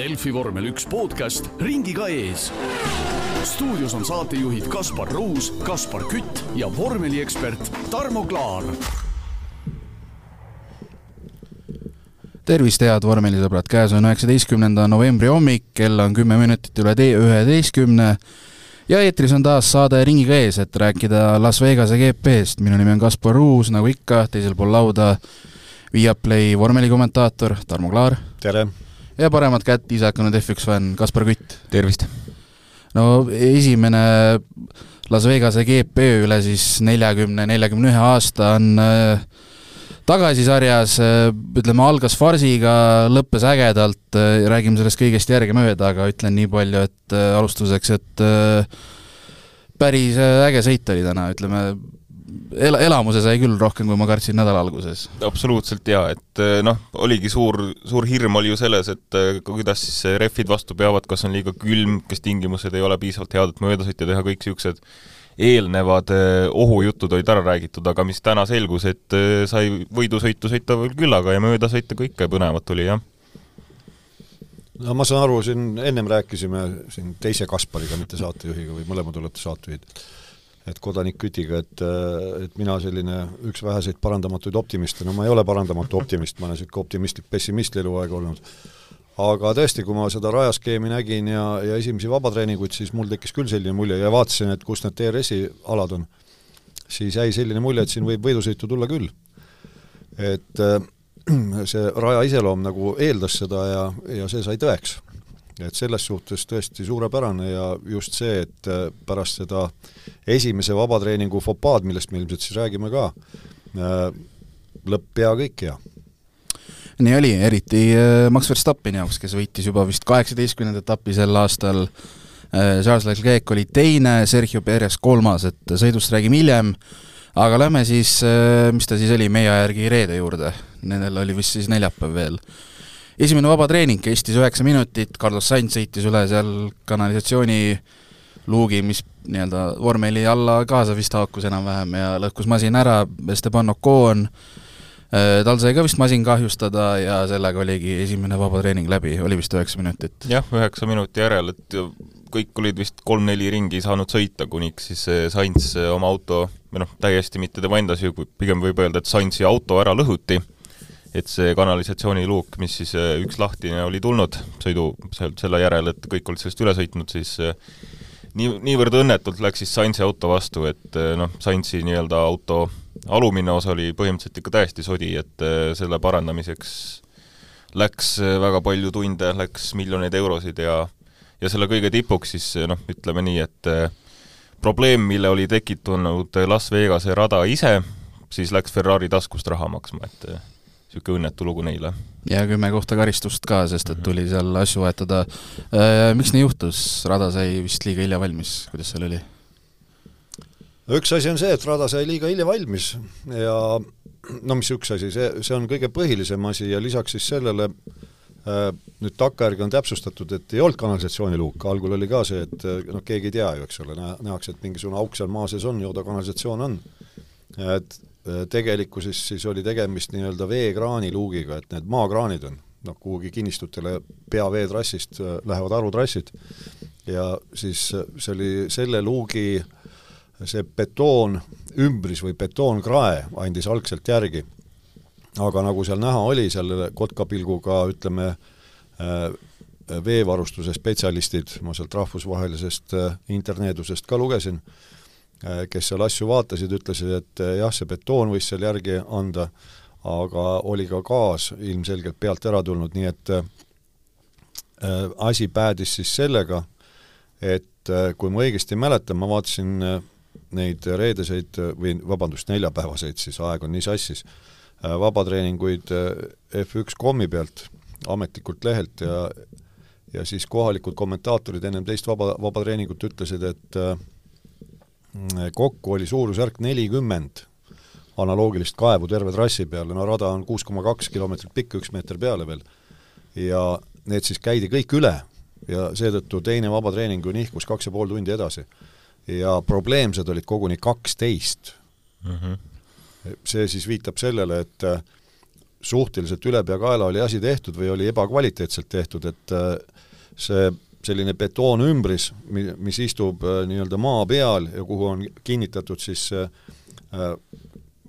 Delfi vormel üks podcast ringiga ees. stuudios on saatejuhid Kaspar Ruus, Kaspar Kütt ja vormeliekspert Tarmo Klaar. tervist, head vormelisõbrad, käes on üheksateistkümnenda novembri hommik, kell on kümme minutit üle tee üheteistkümne ja eetris on taas saade Ringiga ees, et rääkida Las Vegase GP-st. minu nimi on Kaspar Ruus, nagu ikka, teisel pool lauda Viaplay vormelikommentaator Tarmo Klaar. tere! Ja paremat kätt ise hakanud F1 fänn Kaspar Kütt. tervist! no esimene Las Vegase GP üle siis neljakümne, neljakümne ühe aasta on äh, tagasi sarjas, ütleme, algas farsiga, lõppes ägedalt, räägime sellest kõigest järgemööda, aga ütlen nii palju, et äh, alustuseks, et äh, päris äh, äge sõit oli täna, ütleme, el-, elamuse sai küll rohkem, kui ma kartsin nädala alguses. absoluutselt jaa, et noh, oligi suur, suur hirm oli ju selles, et kuidas siis rehvid vastu peavad, kas on liiga külm, kas tingimused ei ole piisavalt head, et mööda sõita, teha kõik niisugused eelnevad eh, ohujutud olid ära räägitud, aga mis täna selgus, et eh, sai võidusõitu sõita veel küllaga ja mööda sõita ka ikka põnevat oli, jah. no ma saan aru, siin ennem rääkisime siin teise Kaspariga, mitte saatejuhiga või mõlemad olete saatejuhid, et kodanik Kütiga, et, et mina selline üks väheseid parandamatuid optimiste, no ma ei ole parandamatu optimist, ma olen niisugune optimistlik pessimist eluaeg olnud aga tõesti, kui ma seda rajaskeemi nägin ja, ja esimesi vabatreeninguid, siis mul tekkis küll selline mulje ja vaatasin, et kus need DRS-i alad on, siis jäi selline mulje, et siin võib võidusõitu tulla küll. et äh, see raja iseloom nagu eeldas seda ja, ja see sai tõeks. Et selles suhtes tõesti suurepärane ja just see, et äh, pärast seda esimese vabatreeningu fopaad, millest me ilmselt siis räägime ka, äh, lõpp pea kõik hea. Nii oli, eriti äh, Max Verstappeni jaoks, kes võitis juba vist kaheksateistkümnenda etapi sel aastal, Charles Leclerc oli teine, Sergio Perez kolmas, et sõidust räägime hiljem, aga lähme siis, mis ta siis oli, meie aja järgi reede juurde, nendel oli vist siis neljapäev veel. Esimene vabatreening kestis üheksa minutit, Carlos Sainz sõitis üle seal kanalisatsiooni luugi, mis nii-öelda vormeli alla kaasa vist haakus enam-vähem ja lõhkus masin ära, Esteban Ocon äh, tal sai ka vist masin kahjustada ja sellega oligi esimene vabatreening läbi, oli vist üheksa minutit? jah, üheksa minuti järel, et kõik olid vist kolm-neli ringi saanud sõita, kuniks siis Sainz oma auto, või noh, täiesti mitte tema enda süü, pigem võib öelda, et Sainzi auto ära lõhuti, et see kanalisatsiooniluuk, mis siis äh, üks lahtine oli tulnud sõidu selle järel, et kõik olid sellest üle sõitnud, siis äh, nii, niivõrd õnnetult läks siis Sainzi auto vastu, et noh, Sainzi nii-öelda auto alumine osa oli põhimõtteliselt ikka täiesti sodi, et äh, selle parandamiseks läks äh, väga palju tunde, läks miljoneid eurosid ja ja selle kõige tipuks siis äh, noh, ütleme nii, et probleem, mille oli tekitanud Las Vegase rada ise, siis läks Ferrari taskust raha maksma, et niisugune õnnetu lugu neile. ja kümme kohta karistust ka, sest et tuli seal asju vahetada. Miks nii juhtus, rada sai vist liiga hilja valmis, kuidas seal oli? üks asi on see, et rada sai liiga hilja valmis ja no mis üks asi, see, see on kõige põhilisem asi ja lisaks siis sellele äh, nüüd takkajärgi on täpsustatud, et ei olnud kanalisatsiooniluuk, algul oli ka see, et noh, keegi ei tea ju, eks ole, nähakse, et mingisugune auk seal maa sees on, ju ta kanalisatsioon on. et äh, tegelikkuses siis oli tegemist nii-öelda veekraaniluugiga, et need maakraanid on, noh, kuhugi kinnistutele pea veetrassist äh, lähevad harutrassid ja siis see oli selle luugi äh, see betoon ümbris või betoonkrae andis algselt järgi. aga nagu seal näha oli, seal kotkapilguga ütleme, äh, veevarustuse spetsialistid, ma sealt rahvusvahelisest äh, interneedusest ka lugesin, äh, kes seal asju vaatasid, ütlesid, et jah, see betoon võis seal järgi anda, aga oli ka gaas ilmselgelt pealt ära tulnud, nii et asi päädis siis sellega, et kui ma õigesti mäletan, ma vaatasin neid reedeseid või vabandust, neljapäevaseid, siis aeg on nii sassis, äh, vabatreeninguid äh, F1 kommi pealt, ametlikult lehelt ja ja siis kohalikud kommentaatorid ennem teist vaba, vabatreeningut ütlesid, et äh, kokku oli suurusjärk nelikümmend analoogilist kaevu terve trassi peale, no rada on kuus koma kaks kilomeetrit pikk, üks meeter peale veel, ja need siis käidi kõik üle ja seetõttu teine vabatreening ju nihkus kaks ja pool tundi edasi ja probleemsed olid koguni kaksteist mm. -hmm. see siis viitab sellele, et suhteliselt ülepeakaela oli asi tehtud või oli ebakvaliteetselt tehtud, et äh, see selline betoonümbris, mi-, mis istub äh, nii-öelda maa peal ja kuhu on kinnitatud siis äh,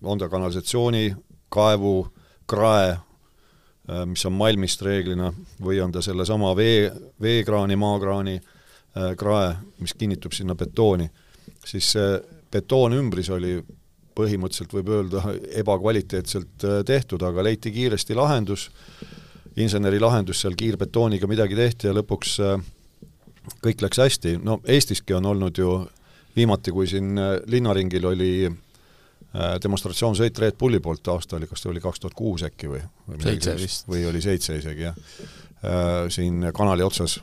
on ta kanalisatsiooni, kaevu, krae, mis on malmist reeglina, või on ta sellesama vee, veekraani, maakraani krae, mis kinnitub sinna betooni, siis see betoonümbris oli põhimõtteliselt võib öelda ebakvaliteetselt äh, tehtud, aga leiti kiiresti lahendus, inseneri lahendus seal kiirbetooniga midagi tehti ja lõpuks äh, kõik läks hästi, no Eestiski on olnud ju viimati, kui siin äh, linnaringil oli demonstratsioonsõit Red Bulli poolt, aasta oli, kas ta oli kaks tuhat kuus äkki või? seitse vist. või oli seitse isegi, jah. Siin kanali otsas,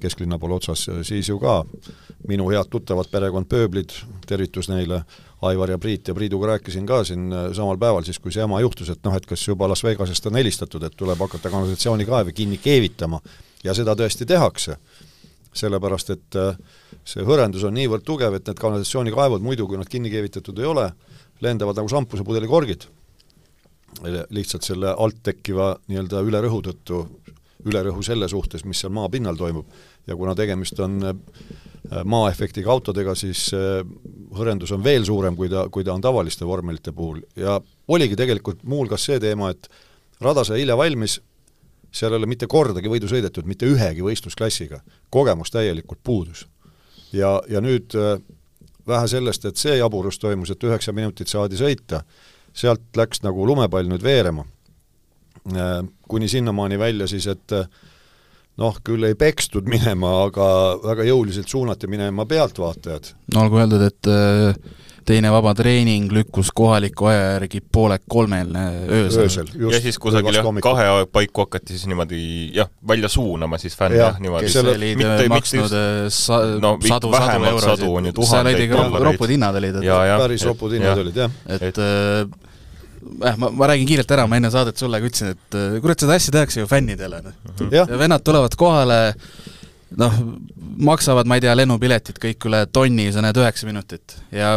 kesklinna poole otsas, siis ju ka minu head tuttavad perekond Pööblid, tervitus neile, Aivar ja Priit ja Priiduga rääkisin ka siin äh, samal päeval siis, kui see jama juhtus, et noh, et kas juba Las Vegasest on helistatud, et tuleb hakata kanalisatsioonikaeve kinni keevitama ja seda tõesti tehakse. Sellepärast, et äh, see hõrendus on niivõrd tugev, et need kanalisatsioonikaevud muidu, kui nad kinni keevitatud ei ole, lendavad nagu šampusepudeli korgid. lihtsalt selle alt tekkiva nii-öelda ülerõhu tõttu, ülerõhu selle suhtes, mis seal maapinnal toimub. ja kuna tegemist on äh, Äh, maaefektiga autodega, siis äh, hõrendus on veel suurem, kui ta, kui ta on tavaliste vormelite puhul ja oligi tegelikult muuhulgas see teema, et rada sai hilja valmis, seal ei ole mitte kordagi võidu sõidetud, mitte ühegi võistlusklassiga. kogemus täielikult puudus. ja, ja nüüd äh, vähe sellest, et see jaburus toimus, et üheksa minutit saadi sõita, sealt läks nagu lumepall nüüd veerema. Kuni sinnamaani välja siis, et noh, küll ei pekstud minema, aga väga jõuliselt suunati minema pealtvaatajad. no olgu öeldud, et äh, teine vaba treening lükkus kohaliku aja järgi poole kolmel öösel, öösel. ja siis kusagil jah, kahe paiku hakati siis niimoodi jah, välja suunama siis fänne jah, niimoodi. kes olid mitte, äh, maksnud äh, sa-, no, sadu, sadu eurosid, seal olid ikka ropud hinnad olid. päris ropud hinnad olid, jah. et, et äh, ma, ma räägin kiirelt ära, ma enne saadet sulle ka ütlesin, et äh, kurat, seda asja tehakse ju fännidele, noh. ja vennad tulevad kohale, noh, maksavad, ma ei tea, lennupiletid kõik üle tonni, sa näed üheksa minutit. ja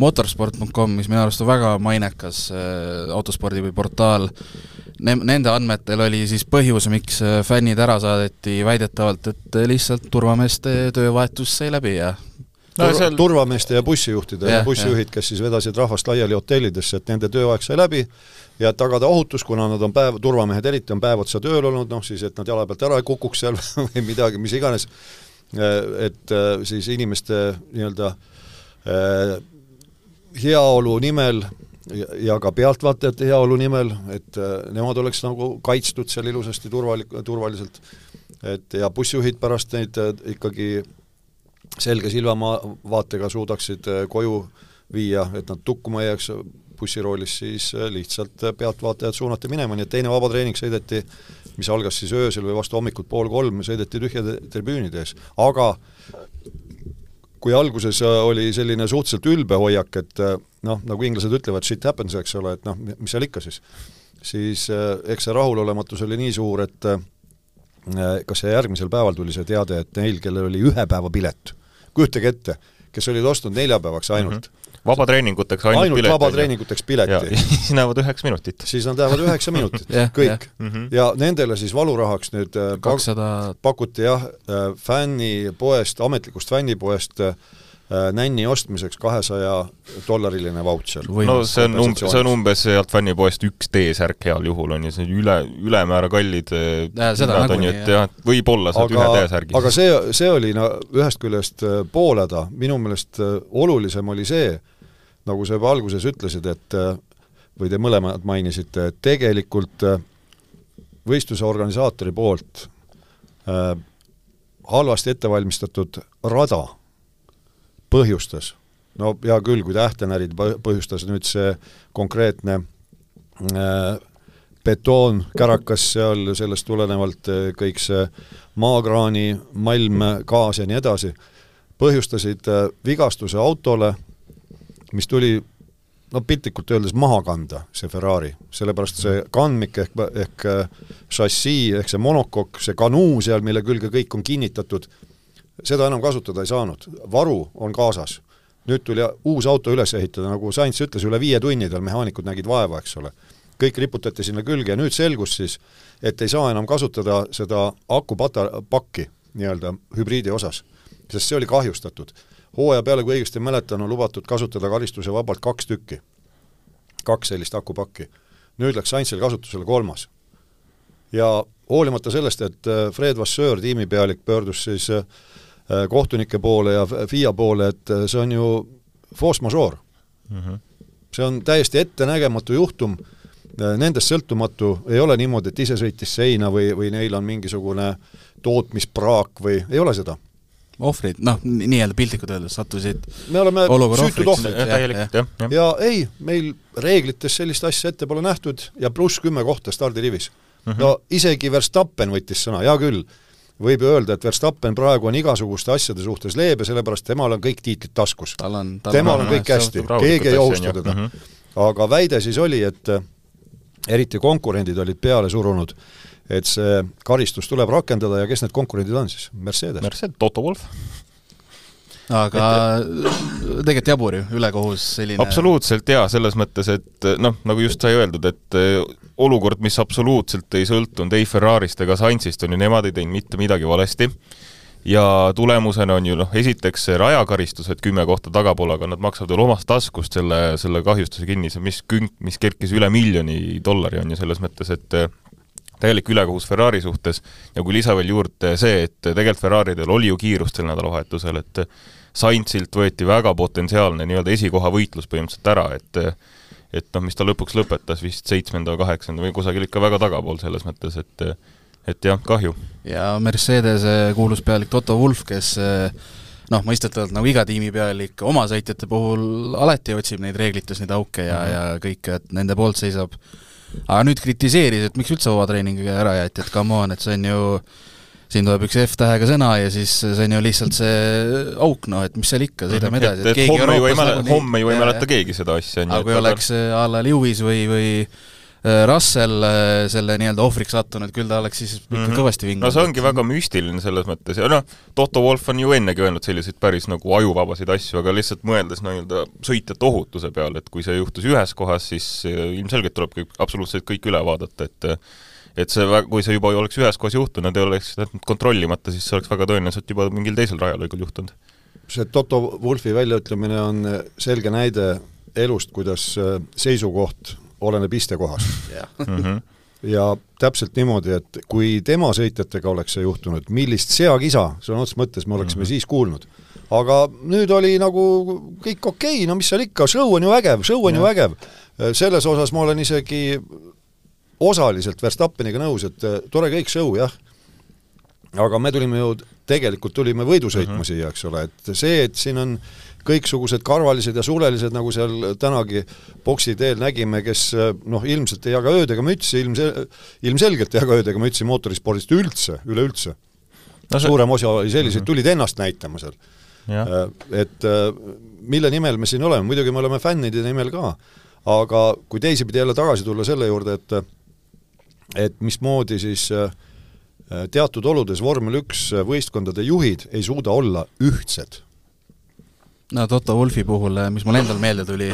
motorsport.com, mis minu arust on väga mainekas äh, autospordiportaal, ne-, nende andmetel oli siis põhjus, miks äh, fännid ära saadeti väidetavalt, et lihtsalt turvameeste töövahetus sai läbi ja no, Tur seal... turvameeste ja bussijuhtide ja, ja bussijuhid, kes siis vedasid rahvast laiali hotellidesse, et nende tööaeg sai läbi ja et tagada ohutus, kuna nad on päev, turvamehed eriti on päev otsa tööl olnud, noh siis et nad jala pealt ära ei kukuks seal või midagi, mis iganes, et siis inimeste nii-öelda eh, heaolu nimel ja ka pealtvaatajate heaolu nimel, et eh, nemad oleks nagu kaitstud seal ilusasti turvalik-, turvaliselt, et ja bussijuhid pärast neid eh, ikkagi selge silmavaatega suudaksid koju viia, et nad tukkuma ei jääks bussiroolis, siis äh, lihtsalt pealtvaatajad suunati minema, nii et teine vabatreening sõideti, mis algas siis öösel või vastu hommikut pool kolm, sõideti tühjade tribüünide ees, aga kui alguses äh, oli selline suhteliselt ülbe hoiak, et noh, nagu inglased ütlevad, shit happens, eks ole, et noh, mis seal ikka siis, siis eks see rahulolematus oli nii suur, et kas see järgmisel päeval tuli see teade, et neil, kellel oli ühe päeva pilet, kujutage ette, kes olid ostnud neljapäevaks ainult mm. -hmm vabatreeninguteks ainult, ainult pilet. vabatreeninguteks pileti. siis lähevad üheksa minutit. siis nad lähevad üheksa minutit kõik. Mm -hmm. ja nendele siis valurahaks nüüd 200... Äh, pakuti jah, äh, fännipoest, ametlikust fännipoest äh, nänni ostmiseks kahesaja dollariline vautšer. no see on um-, see on umbes sealt fännipoest üks T-särk heal juhul on ju, see üle, ülemäära kallid hinnad on ju, et jah, võib-olla saad ühe T-särgi. aga see, see oli no ühest küljest pooleda, minu meelest olulisem oli see, nagu sa juba alguses ütlesid, et või te mõlemad mainisite, et tegelikult võistluse organisaatori poolt äh, halvasti ettevalmistatud rada põhjustas, no hea küll, kui tähtenärid põhjustas nüüd see konkreetne äh, betoon, kärakas seal, sellest tulenevalt äh, kõik see maakraani, malm, gaas ja nii edasi, põhjustasid äh, vigastuse autole, mis tuli no piltlikult öeldes maha kanda, see Ferrari, sellepärast see kandmik ehk, ehk äh, šassii, ehk see monokokk, see kanuu seal, mille külge kõik on kinnitatud, seda enam kasutada ei saanud, varu on kaasas. nüüd tuli uus auto üles ehitada, nagu Sainz ütles, üle viie tunni tal mehaanikud nägid vaeva, eks ole. kõik riputati sinna külge ja nüüd selgus siis, et ei saa enam kasutada seda akupata-, pakki nii-öelda hübriidi osas, sest see oli kahjustatud. Hooaja peale, kui õigesti mäletan, on lubatud kasutada karistuse vabalt kaks tükki, kaks sellist akupakki. nüüd läks Sainzil kasutusele kolmas. ja hoolimata sellest, et äh, Fred Vasseur, tiimipealik, pöördus siis äh, kohtunike poole ja FIA poole, et äh, see on ju force majeure mm. -hmm. see on täiesti ettenägematu juhtum, nendest sõltumatu, ei ole niimoodi, et ise sõitis seina või, või neil on mingisugune tootmispraak või, ei ole seda ohvrid, noh, nii-öelda piltlikult öeldes sattusid me oleme süütud ohvrid. täielikult, jah, jah. ja ei, meil reeglites sellist asja ette pole nähtud ja pluss kümme kohta stardirivis mm. -hmm. no isegi Verstappen võttis sõna, hea küll, võib ju öelda, et Verstappen praegu on igasuguste asjade suhtes leebe, sellepärast temal on kõik tiitlid taskus. temal on kõik hästi, keegi ei ohusta teda mm. -hmm. aga väide siis oli, et eriti konkurendid olid peale surunud, et see karistus tuleb rakendada ja kes need konkurendid on siis? Mercedes? Mercedes, Toto Wolff aga tegelikult jabur ju, ülekohus selline absoluutselt jaa, selles mõttes, et noh, nagu just sai öeldud, et eh, olukord, mis absoluutselt ei sõltunud ei Ferrarist ega Sainzist, on ju, nemad ei teinud mitte midagi valesti, ja tulemusena on ju noh, esiteks see rajakaristused kümme kohta tagapool, aga nad maksavad veel omast taskust selle, selle kahjustuse kinni, see mis künk, mis kerkis üle miljoni dollari, on ju, selles mõttes, et eh, täielik ülekohus Ferrari suhtes ja kui lisa veel juurde see, et tegelikult Ferraridel oli ju kiirust sel nädalavahetusel, et Sainzilt võeti väga potentsiaalne nii-öelda esikoha võitlus põhimõtteliselt ära, et et noh, mis ta lõpuks lõpetas vist seitsmenda, kaheksanda või kusagil ikka väga tagapool selles mõttes, et et jah, kahju. ja Mercedese kuulus pealik Toto Wolff, kes noh, mõistetavalt nagu iga tiimipealik oma sõitjate puhul alati otsib neid reeglites neid auke ja mm, -hmm. ja kõike, et nende poolt seisab. Aga nüüd kritiseeris, et miks üldse vabatreeniga ära jäeti, et come on, et see on ju siin tuleb üks F-tähega sõna ja siis see on ju lihtsalt see auk, noh, et mis seal ikka, sõidame edasi, et, et homme ju ei mäleta, homme ju ei mäleta keegi seda asja. aga kui oleks a la Lewis või, või Russell äh, selle nii-öelda ohvriks sattunud, küll ta oleks siis ikka mm -hmm. kõvasti vingunud. no see ongi väga müstiline selles mõttes ja noh, Toto Wolff on ju ennegi öelnud selliseid päris nagu ajuvabasid asju, aga lihtsalt mõeldes nii-öelda sõitjate ohutuse peale, et kui see juhtus ühes kohas, siis ilmselgelt tuleb kõik, absoluutselt kõik üle vaadata, et et see, kui see juba oleks ühes kohas juhtunud, ei oleks jätnud kontrollimata, siis see oleks väga tõenäoliselt juba mingil teisel rajalõigul juhtunud. see Toto Wolfi väljaütlemine on selge näide elust, kuidas äh, seisukoht oleneb istekohast mm. -hmm. ja täpselt niimoodi, et kui tema sõitjatega oleks see juhtunud, millist seakisa sõna otseses mõttes me oleksime mm -hmm. siis kuulnud. aga nüüd oli nagu kõik okei okay,, no mis seal ikka, show on ju vägev, show on ja. ju vägev. selles osas ma olen isegi osaliselt Verstappeniga nõus, et äh, tore kõik show, jah, aga me tulime ju, tegelikult tulime võidu sõitma uh mhm. -huh. siia, eks ole, et see, et siin on kõiksugused karvalised ja sulelised, nagu seal tänagi boksi teel nägime, kes äh, noh, ilmselt ei jaga ööd ega mütsi, ilmse-, ilmselgelt ei jaga ööd ega mütsi mootorispordist üldse, üleüldse no. See... suurem osa oli selliseid, mhm. tulid ennast näitama seal. Äh, et mille nimel me siin oleme, muidugi me oleme fännide nimel ka, aga kui teisipidi jälle tagasi tulla selle juurde, et et mismoodi siis äh, teatud oludes vormel üks äh, võistkondade juhid ei suuda olla ühtsed. No Toto Wolfi puhul, äh, mis mul endal meelde tuli,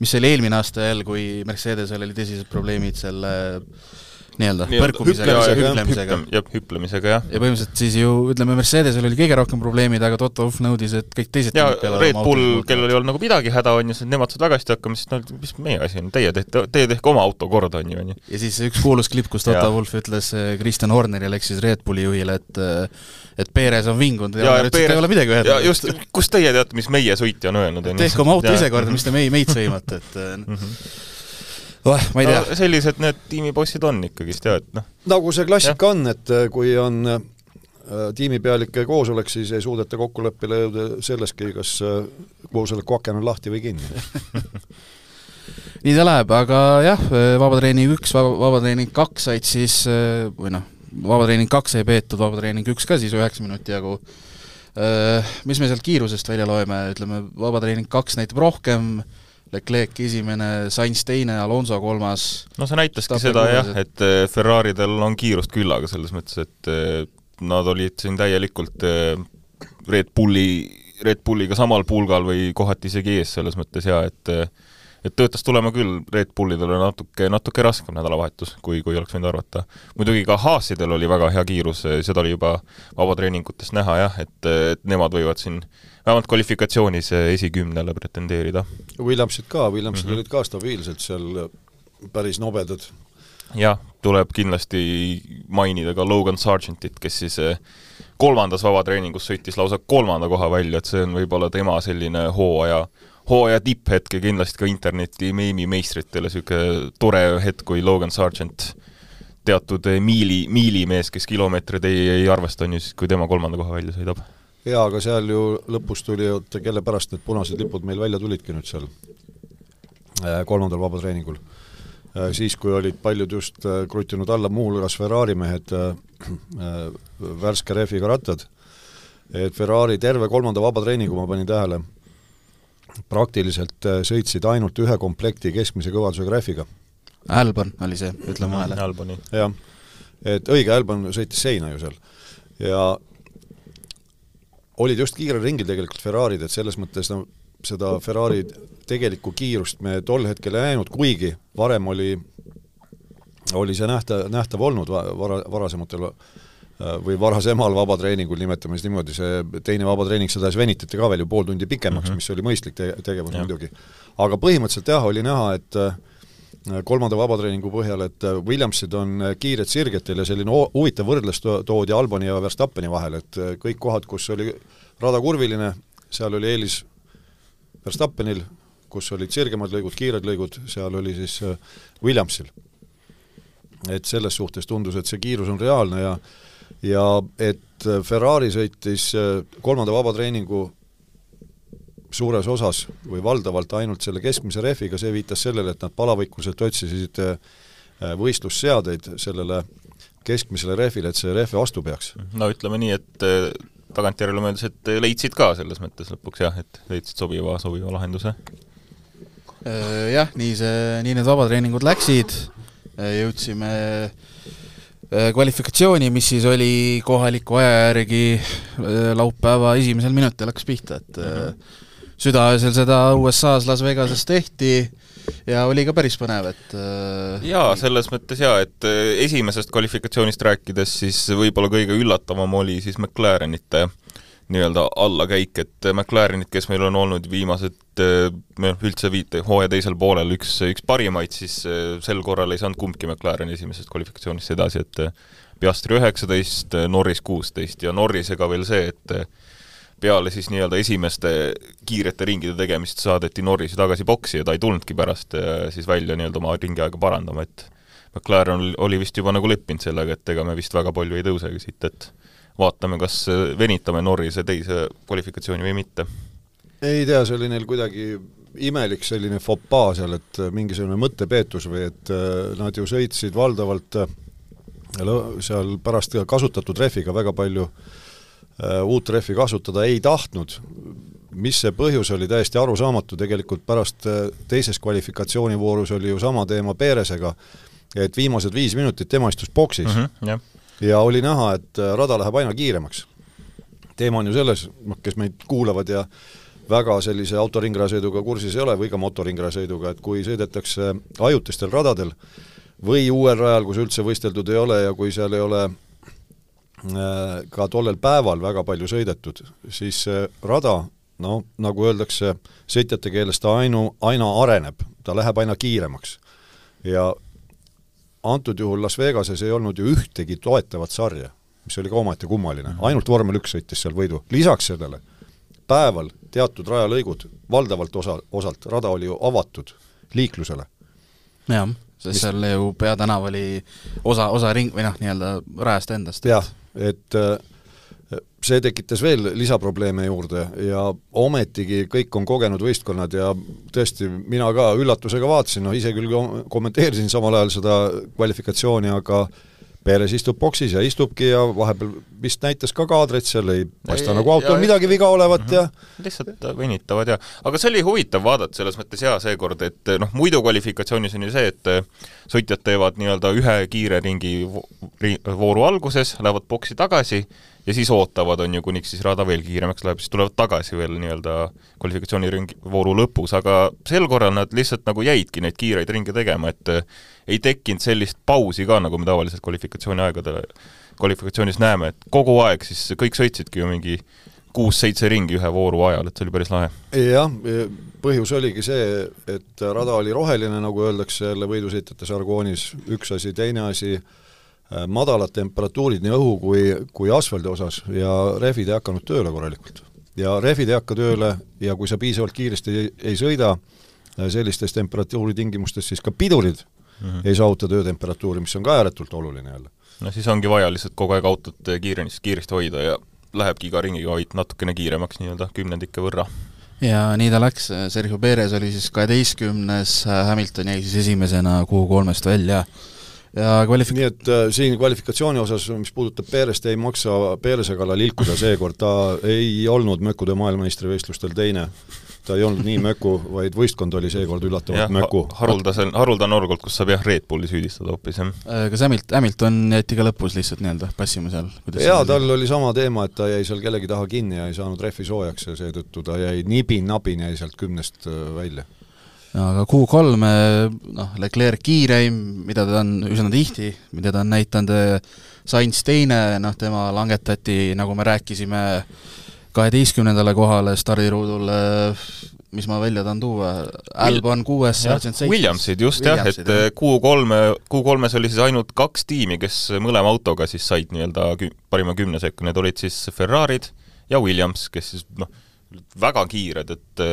mis oli eelmine aasta jälle, kui Mercedesel oli tõsised probleemid selle äh, nii-öelda põrkumisega, hüplemisega. jah, hüplemisega, jah. ja põhimõtteliselt siis ju ütleme, Mercedesel oli kõige rohkem probleemid, aga Toto Wolff nõudis, et kõik teised ja Red Bull, kellel ei olnud nagu midagi häda, on ju, nemad said väga hästi hakkama, siis no mis meie asi on, teie tehte, teie tehke oma auto korda, on ju, on ju. ja siis üks kuulus klipp, kus Toto Wolff ütles Kristjan eh, Hornerile ehk siis Red Bulli juhile, et eh, et Perez on vingunud ja, ja, ja Perez ei ole midagi öelda. just, kust teie teate, mis meie sõitja on öelnud? tehke oma auto ise korda, mis te meid, meid sõimate, et mm -hmm oh, ma ei tea no,. sellised need tiimibossid on ikkagist ja et noh. nagu see klassika on, et äh, kui on äh, tiimipealike koosolek, siis ei suudeta kokkuleppele jõuda selleski, kas äh, koosoleku aken on lahti või kinni nii ta läheb, aga jah, vabatreening üks, vaba, vabatreening kaks said siis, või noh, vabatreening kaks sai peetud, vabatreening üks ka siis üheksa minuti jagu. Mis me sealt kiirusest välja loeme, ütleme, vabatreening kaks näitab rohkem, Leclerc esimene, Sainz teine, Alonso kolmas. no see näitaski seda jah, et äh, Ferraridel on kiirust küllaga, selles mõttes, et äh, nad olid siin täielikult äh, Red Bulli, Red Bulliga samal pulgal või kohati isegi ees selles mõttes ja et et töötas tulema küll, Red Bullidel oli natuke, natuke raskem nädalavahetus, kui, kui oleks võinud arvata. muidugi ka Haasidel oli väga hea kiirus, seda oli juba vabatreeningutest näha jah, et, et nemad võivad siin vähemalt kvalifikatsioonis esikümnele pretendeerida. Williamsid ka, Williamsid mm -hmm. olid ka stabiilselt seal päris nobedad. jah, tuleb kindlasti mainida ka Logan Sargentit, kes siis kolmandas vabatreeningus sõitis lausa kolmanda koha välja, et see on võib-olla tema selline hooaja hooaja tipphetk ja kindlasti ka interneti meemimeistritele niisugune tore hetk, kui Logan Sargent teatud miili, miilimees, kes kilomeetreid ei, ei arvesta, on ju siis, kui tema kolmanda koha välja sõidab. Jaa, aga seal ju lõpus tuli, oota, kelle pärast need punased lipud meil välja tulidki nüüd seal äh, kolmandal vabatreeningul? Äh, siis, kui olid paljud just äh, kruttinud alla muuhulgas Ferrari mehed värske rehviga rattad, et Ferrari terve kolmanda vabatreeningu ma panin tähele, praktiliselt sõitsid ainult ühe komplekti keskmise kõvadusega rehviga. Albon oli see, ütleme vahele. Jah, et õige, Albon sõitis seina ju seal. ja olid just kiirel ringil tegelikult Ferrarid, et selles mõttes no seda Ferrari tegelikku kiirust me tol hetkel ei näinud, kuigi varem oli, oli see nähta, nähtav olnud vara, varasematel Äh, või varasemal vabatreeningul, nimetame siis niimoodi, see teine vabatreening, seda siis venitati ka veel ju pool tundi pikemaks mm, -hmm. mis oli mõistlik te tegevus muidugi. aga põhimõtteliselt jah, oli näha, et äh, kolmanda vabatreeningu põhjal, et äh, Williamsid on kiired sirgetel ja selline huvitav võrdlus to toodi Alboni ja Verstappeni vahel, et kõik kohad, kus oli rada kurviline, seal oli eelis Verstappenil, kus olid sirgemad lõigud, kiired lõigud, seal oli siis Williamsil. et selles suhtes tundus, et see kiirus on reaalne ja ja et Ferrari sõitis äh, kolmanda vabatreeningu suures osas või valdavalt ainult selle keskmise rehviga, see viitas sellele, et nad palavikuliselt otsisid äh, võistlusseadeid sellele keskmisele rehvile, et see rehv vastu peaks. no ütleme nii, et äh, tagantjärele mõeldes, et leidsid ka selles mõttes lõpuks jah, et leidsid sobiva, sobiva lahenduse? Jah, nii see, nii need vabatreeningud läksid, jõudsime Äh, kvalifikatsiooni, mis siis oli kohaliku aja järgi äh, laupäeva esimesel minutil hakkas pihta, et mm -hmm. Südaöösel seda USA-s Las Vegases tehti ja oli ka päris põnev, et jaa, selles mõttes jaa, et esimesest kvalifikatsioonist rääkides siis võib-olla kõige üllatavam oli siis McLarenite äh, nii-öelda allakäik, et McLarenid, kes meil on olnud viimased noh, üldse viite, hooaja teisel poolel üks, üks parimaid, siis sel korral ei saanud kumbki McLaren esimesest kvalifikatsioonist edasi, et Piastri üheksateist, Norris kuusteist ja Norrisega veel see, et peale siis nii-öelda esimeste kiirete ringide tegemist saadeti Norrisi tagasi boksi ja ta ei tulnudki pärast siis välja nii-öelda oma ringiaega parandama, et McLaren oli vist juba nagu leppinud sellega, et ega me vist väga palju ei tõusegi siit, et vaatame, kas venitame Norrise teise kvalifikatsiooni või mitte. ei tea, see oli neil kuidagi imelik selline fopaa seal, et mingisugune mõttepeetus või et äh, nad ju sõitsid valdavalt äh, seal pärast kasutatud rehviga väga palju äh, uut rehvi kasutada ei tahtnud, mis see põhjus oli, täiesti arusaamatu, tegelikult pärast teises kvalifikatsioonivoorus oli ju sama teema Peeresega, et viimased viis minutit tema istus boksis mm. -hmm, yeah ja oli näha, et äh, rada läheb aina kiiremaks. teema on ju selles, noh, kes meid kuulavad ja väga sellise autoringrajasõiduga kursis ei ole või ka motoringrajasõiduga, et kui sõidetakse ajutistel radadel või uuel rajal, kus üldse võisteldud ei ole ja kui seal ei ole äh, ka tollel päeval väga palju sõidetud, siis see rada, no nagu öeldakse sõitjate keeles, ta ainu, aina areneb, ta läheb aina kiiremaks. ja antud juhul Las Vegases ei olnud ju ühtegi toetavat sarja, mis oli ka omaette kummaline mm, -hmm. ainult vormel üks sõitis seal võidu, lisaks sellele päeval teatud rajalõigud, valdavalt osa, osalt, rada oli ju avatud liiklusele. Sest mis... seal ju peatänav oli osa, osa ring- või noh, nii-öelda rajast endast. jah, et äh, see tekitas veel lisaprobleeme juurde ja ometigi kõik on kogenud võistkonnad ja tõesti, mina ka üllatusega vaatasin, noh ise küll kommenteerisin samal ajal seda kvalifikatsiooni, aga Perez istub boksis ja istubki ja vahepeal vist näitas ka kaadreid seal, ei paista nagu autol ja, midagi viga olevat ja lihtsalt venitavad ja aga see oli huvitav vaadata selles mõttes jaa seekord, et noh, muidu kvalifikatsioonis on ju see, et sõitjad teevad nii-öelda ühe kiire ringi ri-, vooru alguses, lähevad boksi tagasi ja siis ootavad, on ju, kuniks siis rada veel kiiremaks läheb, siis tulevad tagasi veel nii-öelda kvalifikatsiooniringi vooru lõpus, aga sel korral nad lihtsalt nagu jäidki neid kiireid ringe tegema, et äh, ei tekkinud sellist pausi ka, nagu me tavaliselt kvalifikatsiooni aegadel, kvalifikatsioonis näeme, et kogu aeg siis kõik sõitsidki ju mingi kuus-seitse ringi ühe vooru ajal, et see oli päris lahe. jah, põhjus oligi see, et rada oli roheline, nagu öeldakse jälle võidusõitjate žargoonis, üks asi, teine asi, Äh, madalad temperatuurid nii õhu kui, kui asfaldi osas ja rehvid ei hakanud tööle korralikult. ja rehvid ei hakka tööle ja kui sa piisavalt kiiresti ei, ei sõida äh, sellistes temperatuuritingimustes, siis ka pidurid mm -hmm. ei saavuta töötemperatuuri, mis on ka ääretult oluline jälle. no siis ongi vaja lihtsalt kogu aeg autot kiiresti, kiiresti hoida ja lähebki iga ringiga hoid natukene kiiremaks nii-öelda kümnendike võrra ja nii ta läks, Sergio Perez oli siis kaheteistkümnes, Hamilton jäi siis esimesena Q3-st välja ja kvalifik-... nii et äh, siin kvalifikatsiooni osas, mis puudutab Perest, ei maksa Perese kallal ilkuda seekord, ta ei olnud mökude maailmameistrivõistlustel teine. ta ei olnud nii möku, vaid võistkond oli seekord üllatavalt möku. haruldase, haruldane olukord, kus saab jah, Red Bulli süüdistada hoopis, jah. Äh, kas Hamilt-, Hamilton jäeti ka lõpus lihtsalt nii-öelda passima seal? jaa, tal oli sama teema, et ta jäi seal kellegi taha kinni ja ei saanud rehvi soojaks ja seetõttu ta jäi nibin-nabin, jäi sealt kümnest äh, välja aga Q3 noh, Leclerc kiireim, mida ta on üsna tihti, mida ta on näidanud, Sainz teine, noh tema langetati, nagu me rääkisime, kaheteistkümnendale kohale stardiruudul, mis ma välja tahan tuua, Albon kuues, Sargent seitsmes. Williamsid just Williamsid, jah, et Q3, Q3-s oli siis ainult kaks tiimi, kes mõlema autoga siis said nii-öelda kü-, parima kümne sekka, need olid siis Ferrarid ja Williams, kes siis noh, väga kiired, et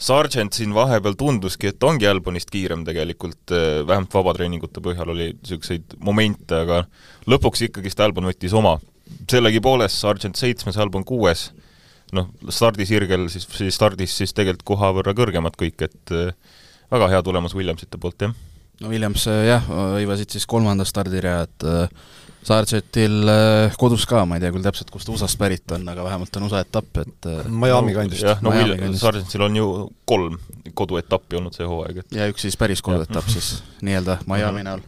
Sargent siin vahepeal tunduski, et ongi Albonist kiirem tegelikult, eh, vähemalt vabatreeningute põhjal oli niisuguseid momente, aga lõpuks ikkagist Albon võttis oma. sellegipoolest Sargent seitsmes, Albon kuues, noh, stardisirgel siis, siis stardis siis tegelikult koha võrra kõrgemad kõik, et eh, väga hea tulemus Williamsite poolt, jah. no Williams eh, jah, hõivasid siis kolmanda stardirea, et Sargetil äh, kodus ka, ma ei tea küll täpselt, kust USA-st pärit on, aga vähemalt on USA etapp, et äh, Miami kandist. jah, no Sargentil on ju kolm koduetappi olnud see hooaeg, et ja üks siis päris koduetapp siis nii-öelda Miami näol.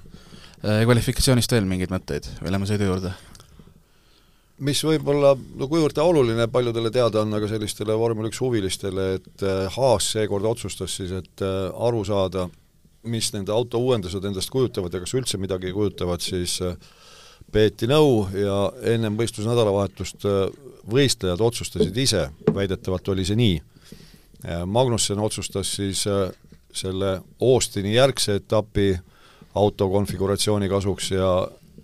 Äh, kvalifikatsioonist veel mingeid mõtteid või lähme sõidu juurde? mis võib-olla no kuivõrd ta oluline paljudele teada on, aga sellistele vormel üks huvilistele, et Haas seekord otsustas siis, et aru saada, mis nende auto uuendused endast kujutavad ja kas üldse midagi kujutavad, siis äh, peeti nõu ja ennem võistluse nädalavahetust äh, võistlejad otsustasid ise, väidetavalt oli see nii. Magnussen otsustas siis äh, selle Austini järgse etapi auto konfiguratsiooni kasuks ja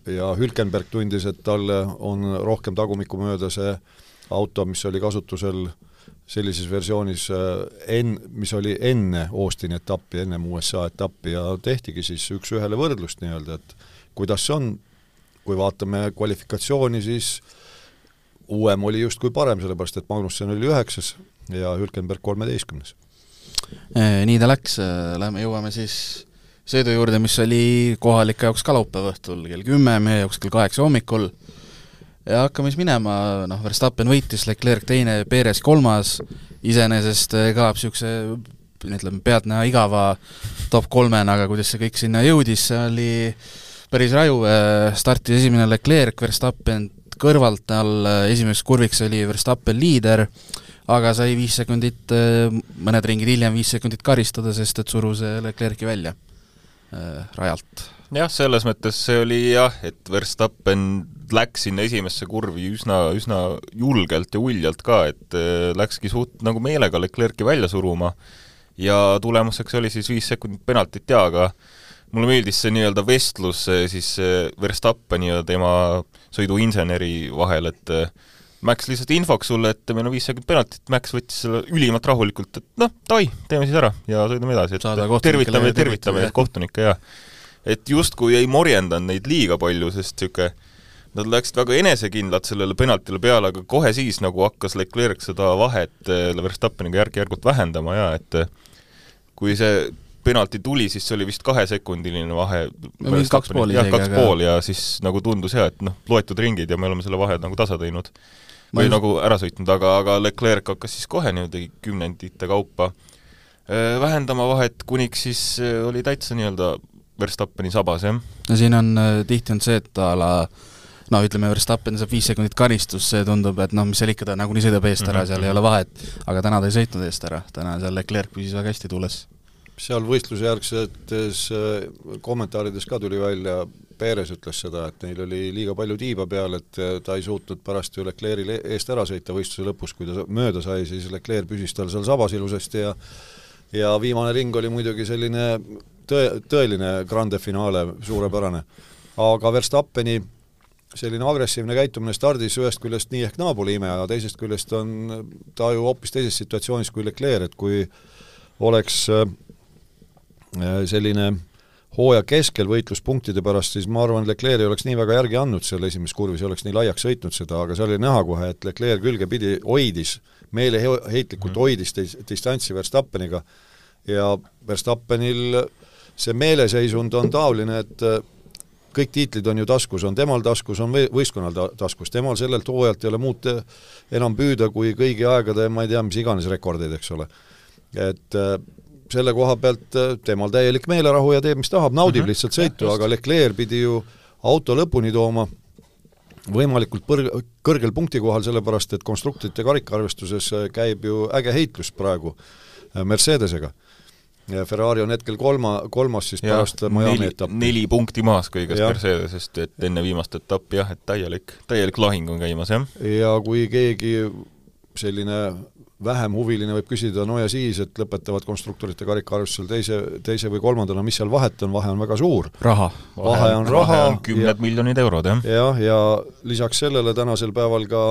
ja Hülkenberg tundis, et talle on rohkem tagumikku mööda see auto, mis oli kasutusel sellises versioonis äh, enn-, mis oli enne Austini etappi, ennem USA etappi ja tehtigi siis üks-ühele võrdlust nii-öelda, et kuidas see on, kui vaatame kvalifikatsiooni, siis uuem oli justkui parem, sellepärast et Magnussen oli üheksas ja Hülkenberg kolmeteistkümnes. Äh, nii ta läks, äh, lähme, jõuame siis sõidu juurde, mis oli kohalike jaoks ka laupäeva õhtul kell kümme, meie jaoks kell kaheksa hommikul, ja hakkame siis minema, noh, Verstappen võitis, Leclerc teine, Perez kolmas, iseenesest äh, ka niisuguse ütleme, pealtnäha igava top kolmena, aga kuidas see kõik sinna jõudis, see oli päris raju, äh, startis esimene Leclerc, Verstappen kõrvalt tal, äh, esimeseks kurviks oli Verstappen liider, aga sai viis sekundit, äh, mõned ringid hiljem viis sekundit karistada, sest et surus Leclerc'i välja rajalt. jah, selles mõttes see oli jah, et Verstappen läks sinna esimesse kurvi üsna, üsna julgelt ja uljalt ka, et läkski suht nagu meelega Leclerc'i välja suruma ja tulemuseks oli siis viis sekundit penaltit jaa, aga mulle meeldis see nii-öelda vestlus siis Verstappeni ja tema sõiduinseneri vahel, et äh, Max lihtsalt infoks sulle, et meil on viis sekundit penaltit, Max võttis selle ülimalt rahulikult, et noh, davai, teeme siis ära ja sõidame edasi, et tervitame, tervitame neid kohtunikke ja et justkui ei morjendanud neid liiga palju, sest niisugune Nad läksid väga enesekindlalt sellele penaltile peale, aga kohe siis nagu hakkas Leclerc seda vahet äh, Verstappeniga järk-järgult vähendama ja et äh, kui see penalti tuli, siis see oli vist kahesekundiline vahe. kaks pool isegi. kaks pool ja siis nagu tundus jah, et noh, loetud ringid ja me oleme selle vahe nagu tasa teinud. või just... nagu ära sõitnud, aga, aga Leclerc hakkas siis kohe niimoodi kümnendite kaupa vähendama vahet, kuniks siis oli täitsa nii-öelda Verstappeni sabas, jah. no siin on äh, tihti on see, et a la no ütleme, Verstappen saab viis sekundit karistust, see tundub, et noh, mis seal ikka, ta nagunii sõidab eest ära mm, -hmm. seal ei ole vahet, aga täna ta ei sõitnud eest ära, täna seal Leclerc püsis väga hästi tuules. Seal võistlusejärgsetes äh, kommentaarides ka tuli välja, Perez ütles seda, et neil oli liiga palju tiiba peal, et äh, ta ei suutnud pärast ju Leclerc'il eest ära sõita võistluse lõpus, kui ta mööda sai, siis Leclerc püsis tal seal sabas ilusasti ja ja viimane ring oli muidugi selline tõe, tõeline grande finaale, suurepärane. aga Verstappeni selline agressiivne käitumine stardis ühest küljest nii ehk naa pole ime, aga teisest küljest on ta ju hoopis teises situatsioonis kui Leclerc, et kui oleks äh, selline hooaja keskel võitlus punktide pärast, siis ma arvan, Leclerc ei oleks nii väga järgi andnud seal esimeses kurvis, ei oleks nii laiaks sõitnud seda, aga seal oli näha kohe, et Leclerc külgepidi hoidis, meeleheitlikult mm. hoidis dis-, distantsi Verstappeniga ja Verstappenil see meeleseisund on taoline, et kõik tiitlid on ju taskus, on temal taskus, on võistkonnal ta-, taskus, temal sellelt hooajalt ei ole muud enam püüda kui kõigi aegade, ma ei tea, mis iganes rekordeid, eks ole. et äh, selle koha pealt äh, temal täielik meelerahu ja teeb, mis tahab, naudib mm -hmm. lihtsalt sõitu, aga Leclerc pidi ju auto lõpuni tooma võimalikult põr-, kõrgel punktikohal, sellepärast et konstruktorite karikaarvestuses äh, käib ju äge heitlus praegu Mercedesega ja Ferrari on hetkel kolma, kolmas siis ja, pärast Miami etappi. neli punkti maas kõigest Mercedesest, et enne viimast etappi jah, et täielik, täielik lahing on käimas, jah. ja kui keegi selline vähem huviline võib küsida, no ja siis, et lõpetavad konstruktorite karikaarvestusel teise, teise või kolmandana, mis seal vahet on, vahe on väga suur. raha. vahe on raha. kümned miljonid eurod, jah. jah, ja lisaks sellele tänasel päeval ka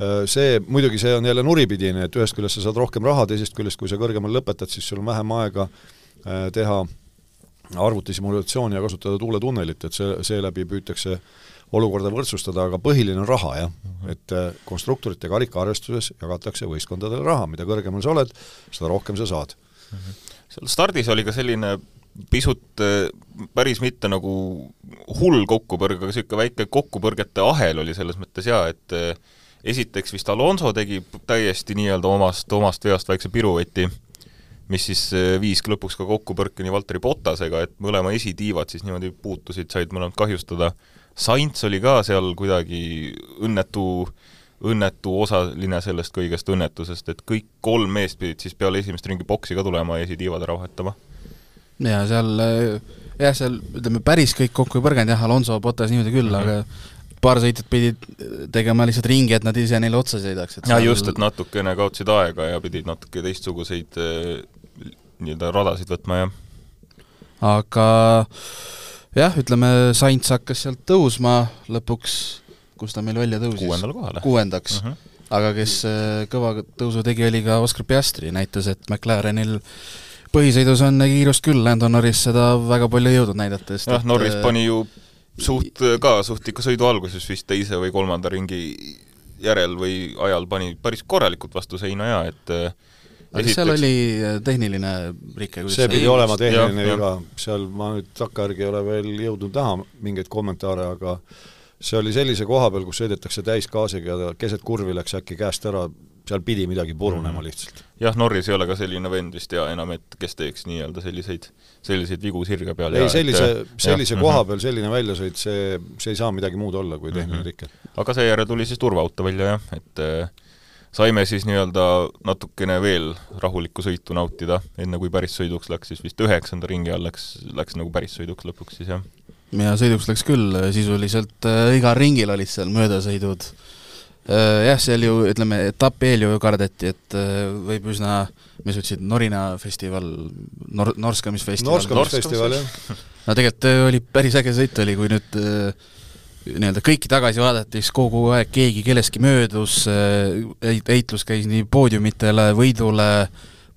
Äh, see, muidugi see on jälle nuripidine, et ühest küljest sa saad rohkem raha, teisest küljest kui sa kõrgemal lõpetad, siis sul on vähem aega äh, teha arvutisimulatsiooni ja kasutada tuuletunnelit, et see, seeläbi püütakse olukorda võrdsustada, aga põhiline on raha, jah. et äh, konstruktorite karikaarvestuses jagatakse võistkondadele raha, mida kõrgemal sa oled, seda rohkem sa saad. seal stardis oli ka selline pisut päris mitte nagu hull kokkupõrge, aga niisugune väike kokkupõrgete ahel oli selles mõttes jaa, et esiteks vist Alonso tegi täiesti nii-öelda omast, omast veast väikse pirueti, mis siis viiski lõpuks ka kokkupõrkeni Valteri Bottasega, et mõlema esitiivad siis niimoodi puutusid, said mõlemad kahjustada. Sainz oli ka seal kuidagi õnnetu, õnnetu osaline sellest kõigest õnnetusest, et kõik kolm meest pidid siis peale esimest ringi boksi ka tulema ja esitiivad ära vahetama. ja seal jah, seal ütleme, päris kõik kokku ei põrganud jah, Alonso, Bottas niimoodi küll mm, -hmm. aga paar sõitjat pidid tegema lihtsalt ringi, et nad ise neile otsa sõidaks. ja seal... just, et natukene kaotasid aega ja pidid natuke teistsuguseid eh, nii-öelda radasid võtma, jah. aga jah, ütleme, Sainz hakkas sealt tõusma lõpuks, kus ta meil välja tõusis? kuuendale kohale. kuuendaks uh. Mhm. -huh. aga kes eh, kõva tõusu tegi, oli ka Oscar Piastri, näitas, et McLarenil põhisõidus on kiirust küll, Landon Norris seda väga palju ei jõudnud näidata, sest jah, Norris eh, pani ju suht ka, suht ikka sõidu alguses vist teise või kolmanda ringi järel või ajal pani päris korralikult vastu seina ja et aga esiteks... seal oli äh, tehniline rike? see pidi ei, olema tehniline viga, seal ma nüüd takkajärgi ei ole veel jõudnud näha mingeid kommentaare, aga see oli sellise koha peal, kus sõidetakse täisgaasiga ja keset kurvi läks äkki käest ära seal pidi midagi purunema mhm. lihtsalt. jah, Norris ei ole ka selline vend vist ja enam, et kes teeks nii-öelda selliseid, selliseid vigu sirge peal. ei, sellise, sellise jah. koha mhm. peal selline väljasõit, see, see ei saa midagi muud olla kui tehniline mm -hmm. rike. aga seejärel tuli siis turvaauto välja jah, et äh, saime siis nii-öelda natukene veel rahulikku sõitu nautida, enne kui päris sõiduks läks, siis vist üheksanda ringi all läks, läks nagu päris sõiduks lõpuks siis jah. ja sõiduks läks küll, sisuliselt äh, igal ringil olid seal möödasõidud Äh, jah, seal ju ütleme, etapi eel ju kardeti, et äh, võib üsna, mis sa ütlesid, Norina festival, Nor-, norskamisfestival. norskamisfestival, jah. no tegelikult äh, oli päris äge sõit oli, kui nüüd nii-öelda kõiki tagasi vaadata, siis kogu aeg keegi kellestki möödus, heitlus käis nii poodiumitele, võidule,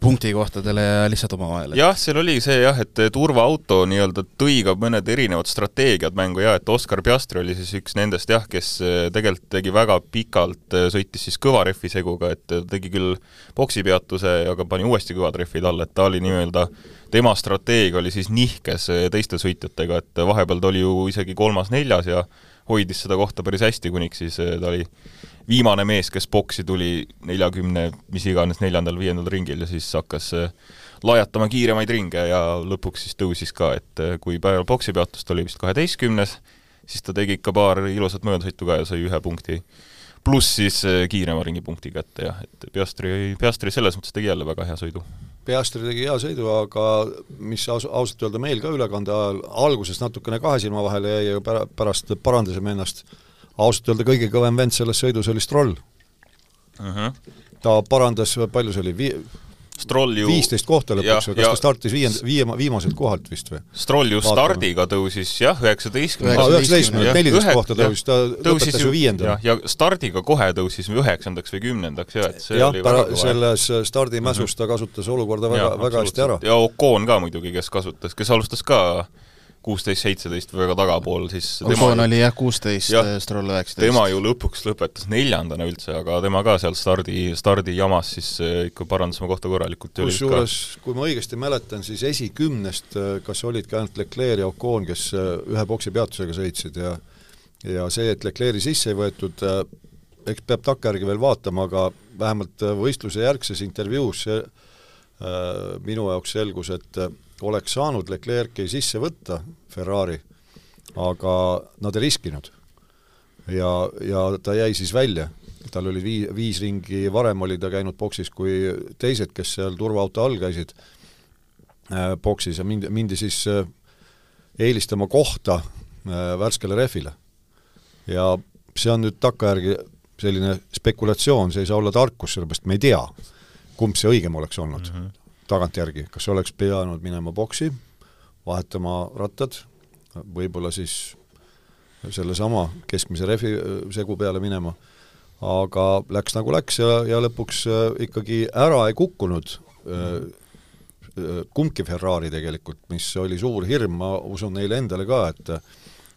punktikohtadele ja lihtsalt omavahel. jah, seal oli see jah, et turvaauto nii-öelda tõi ka mõned erinevad strateegiad mängu ja et Oscar Piastri oli siis üks nendest jah, kes eh, tegelikult tegi väga pikalt, eh, sõitis siis kõva rehvi seguga, et tegi küll boksipeatuse, aga pani uuesti kõvad rehvid alla, et ta oli nii-öelda, tema strateegia oli siis nihkes eh, teiste sõitjatega, et vahepeal ta oli ju isegi kolmas-neljas ja hoidis seda kohta päris hästi, kuniks siis ta oli viimane mees, kes boksi tuli neljakümne, mis iganes, neljandal-viiendal ringil ja siis hakkas lajatama kiiremaid ringe ja lõpuks siis tõusis ka, et äh, kui päeval poksipeatust oli vist kaheteistkümnes, siis ta tegi ikka paar ilusat möödasõitu ka ja sai ühe punkti. pluss siis kiirema ringi punkti kätte jah, et Piastri, Piastri selles mõttes tegi jälle väga hea sõidu. Piastri tegi hea sõidu, aga mis aus, ausalt öelda meil ka ülekande ajal alguses natukene kahe silma vahele jäi ja pära-, pärast parandasime ennast, ausalt öelda kõige kõvem vend selles sõidus oli Stroll uh. -huh. ta parandas, palju see oli, vii-, Stroll ju viisteist kohta lõpuks või kas ja, ta startis viiend-, viie, viimaselt kohalt vist või? Stroll ju Vaatame. stardiga tõusis jah, üheksateistkümnendalt, Jah, neliteist kohta tõusis, ta tõusis ju viiendana. ja, stardiga kohe tõusis üheksandaks või kümnendaks ja et see jah, oli väga kõva. selles stardimäsus ta kasutas olukorda väga, väga hästi ära. ja Ocon ka muidugi, kes kasutas, kes alustas ka kuusteist, seitseteist või väga tagapool, siis Ocon oli jah kuusteist, Jah. Stroll üheksateist. tema ju lõpuks lõpetas neljandana üldse, aga tema ka seal stardi, stardijamas siis äh, ikka parandas oma kohta korralikult kusjuures, kui ma õigesti mäletan, siis esikümnest äh, kas olidki ainult Leclerc ja Ocon, kes ühe boksi peatusega sõitsid ja ja see, et Leclerc'i sisse ei võetud, eks peab takkajärgi veel vaatama, aga vähemalt äh, võistluse järgses intervjuus see äh, minu jaoks selgus, et oleks saanud Leclerc'i sisse võtta, Ferrari, aga nad ei riskinud. ja, ja ta jäi siis välja, tal oli vii-, viis ringi varem oli ta käinud boksis kui teised, kes seal turvaauto all käisid äh, boksis ja mindi, mindi siis äh, eelistama kohta äh, värskele rehvile. ja see on nüüd takkajärgi selline spekulatsioon, see ei saa olla tarkus, sellepärast me ei tea, kumb see õigem oleks olnud mm -hmm. Tagantjärgi, kas oleks pidanud minema boksi, vahetama rattad, võib-olla siis sellesama keskmise rehvi äh, segu peale minema, aga läks nagu läks ja, ja lõpuks äh, ikkagi ära ei kukkunud äh, kumbki Ferrari tegelikult, mis oli suur hirm, ma usun neile endale ka, et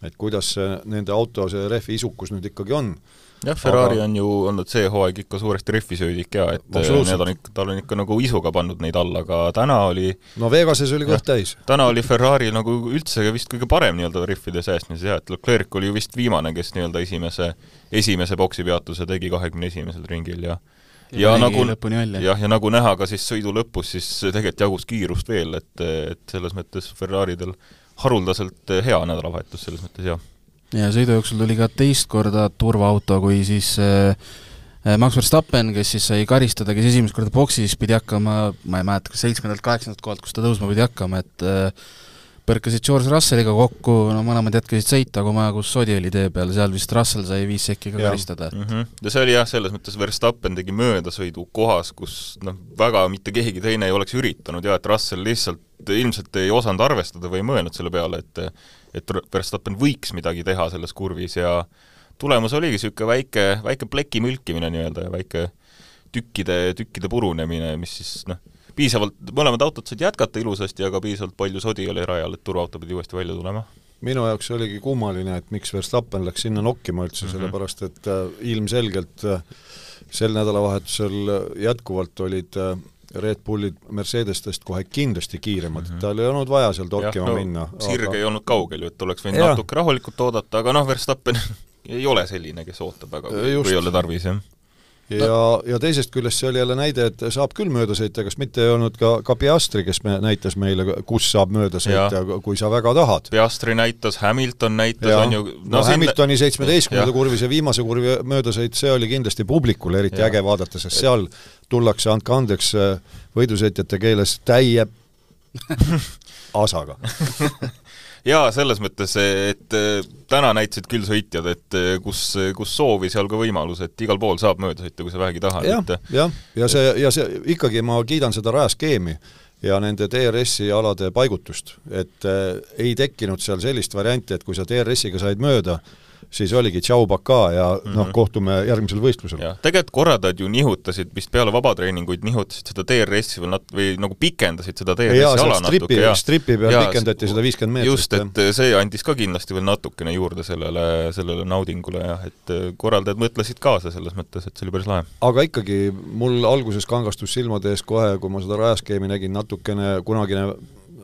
et kuidas see nende auto, see rehvi isukus nüüd ikkagi on. Jah, Ferrari Aga- on ju olnud see hooaeg ikka suuresti rehvisöödik ja et Absoluutselt. need on ikka, tal on ikka nagu isuga pannud neid alla, aga täna oli no Vegases oli kõht täis. täna oli Ferrari nagu üldse vist kõige parem nii-öelda rihvide säästmises ja et Leclerc oli ju vist viimane, kes nii-öelda esimese, esimese boksipeatuse tegi kahekümne esimesel ringil ja ja nägi nagu jah, ja nagu näha ka siis sõidu lõpus, siis tegelikult jagus kiirust veel, et, et selles mõttes Ferraridel haruldaselt hea nädalavahetus selles mõttes, jah. Ja sõidu jooksul tuli ka teist korda turvaauto, kui siis äh, Max Verstappen, kes siis sai karistada, kes esimest korda boksis pidi hakkama, ma ei mäleta, kas seitsmendalt, kaheksandalt kohalt, kus ta tõusma pidi hakkama, et äh, põrkasid George Russelliga kokku, no mõlemad jätkasid sõita, kui maja, kus sodi oli tee peal, seal vist Russell sai viis sekki ka karistada. mm. -hmm. ja see oli jah, selles mõttes Verstappen tegi möödasõidu kohas, kus noh, väga mitte keegi teine ei oleks üritanud ja et Russell lihtsalt ilmselt ei osanud arvestada või ei mõelnud selle peale, et et Verstappen võiks midagi teha selles kurvis ja tulemus oligi niisugune väike, väike pleki mülkimine nii-öelda ja väike tükkide, tükkide purunemine, mis siis noh, piisavalt, mõlemad autod said jätkata ilusasti, aga piisavalt palju sodi oli rajal, et turvaauto pidi uuesti välja tulema. minu jaoks oligi kummaline, et miks Verstappen läks sinna nokkima üldse mm, -hmm. sellepärast et äh, ilmselgelt äh, sel nädalavahetusel äh, jätkuvalt olid Red Bullid Mercedestest kohe kindlasti kiiremad mm, -hmm. tal ei olnud vaja seal torkima no, minna. sirg ei olnud kaugel ju, et oleks võinud Jah. natuke rahulikult oodata, aga noh, Verstappen ei ole selline, kes ootab väga, kui ei ole tarvis, jah. ja, ja teisest küljest see oli jälle näide, et saab küll mööda sõita, kas mitte ei olnud ka, ka Piastri, kes me, näitas meile, kus saab mööda sõita, kui sa väga tahad. Piastri näitas, Hamilton näitas, ja on ju no, no Hamiltoni seitsmeteistkümnenda jah. kurvis ja viimase kurvi möödasõit, see oli kindlasti publikule eriti Jah. äge vaadata, sest seal tullakse, andke andeks, võidusõitjate keeles täie asaga. jaa, selles mõttes, et eh, täna näitasid küll sõitjad, et eh, kus, kus soovi, seal ka võimalus, et igal pool saab mööda sõita, kui sa vähegi tahad, jah et, jah, ja see, ja see ikkagi ma kiidan seda rajaskeemi ja nende DRS-i alade paigutust, et äh, ei tekkinud seal sellist varianti, et kui sa DRS-iga said mööda, siis oligi tšau, pakaa ja mm -hmm. noh, kohtume järgmisel võistlusel. tegelikult korraldajad ju nihutasid vist peale vabatreeninguid, nihutasid seda DRS-i veel nat-, või nagu pikendasid seda DRS-i jaa, ala seal natuke stripi ja, stripi peal Jaa, pikendati seda viiskümmend meetrit. just, et see andis ka kindlasti veel natukene juurde sellele, sellele naudingule jah, et eh, korraldajad mõtlesid kaasa selles mõttes, et see oli päris lahe. aga ikkagi, mul alguses kangastus silmade ees kohe, kui ma seda rajaskeemi nägin, natukene kunagine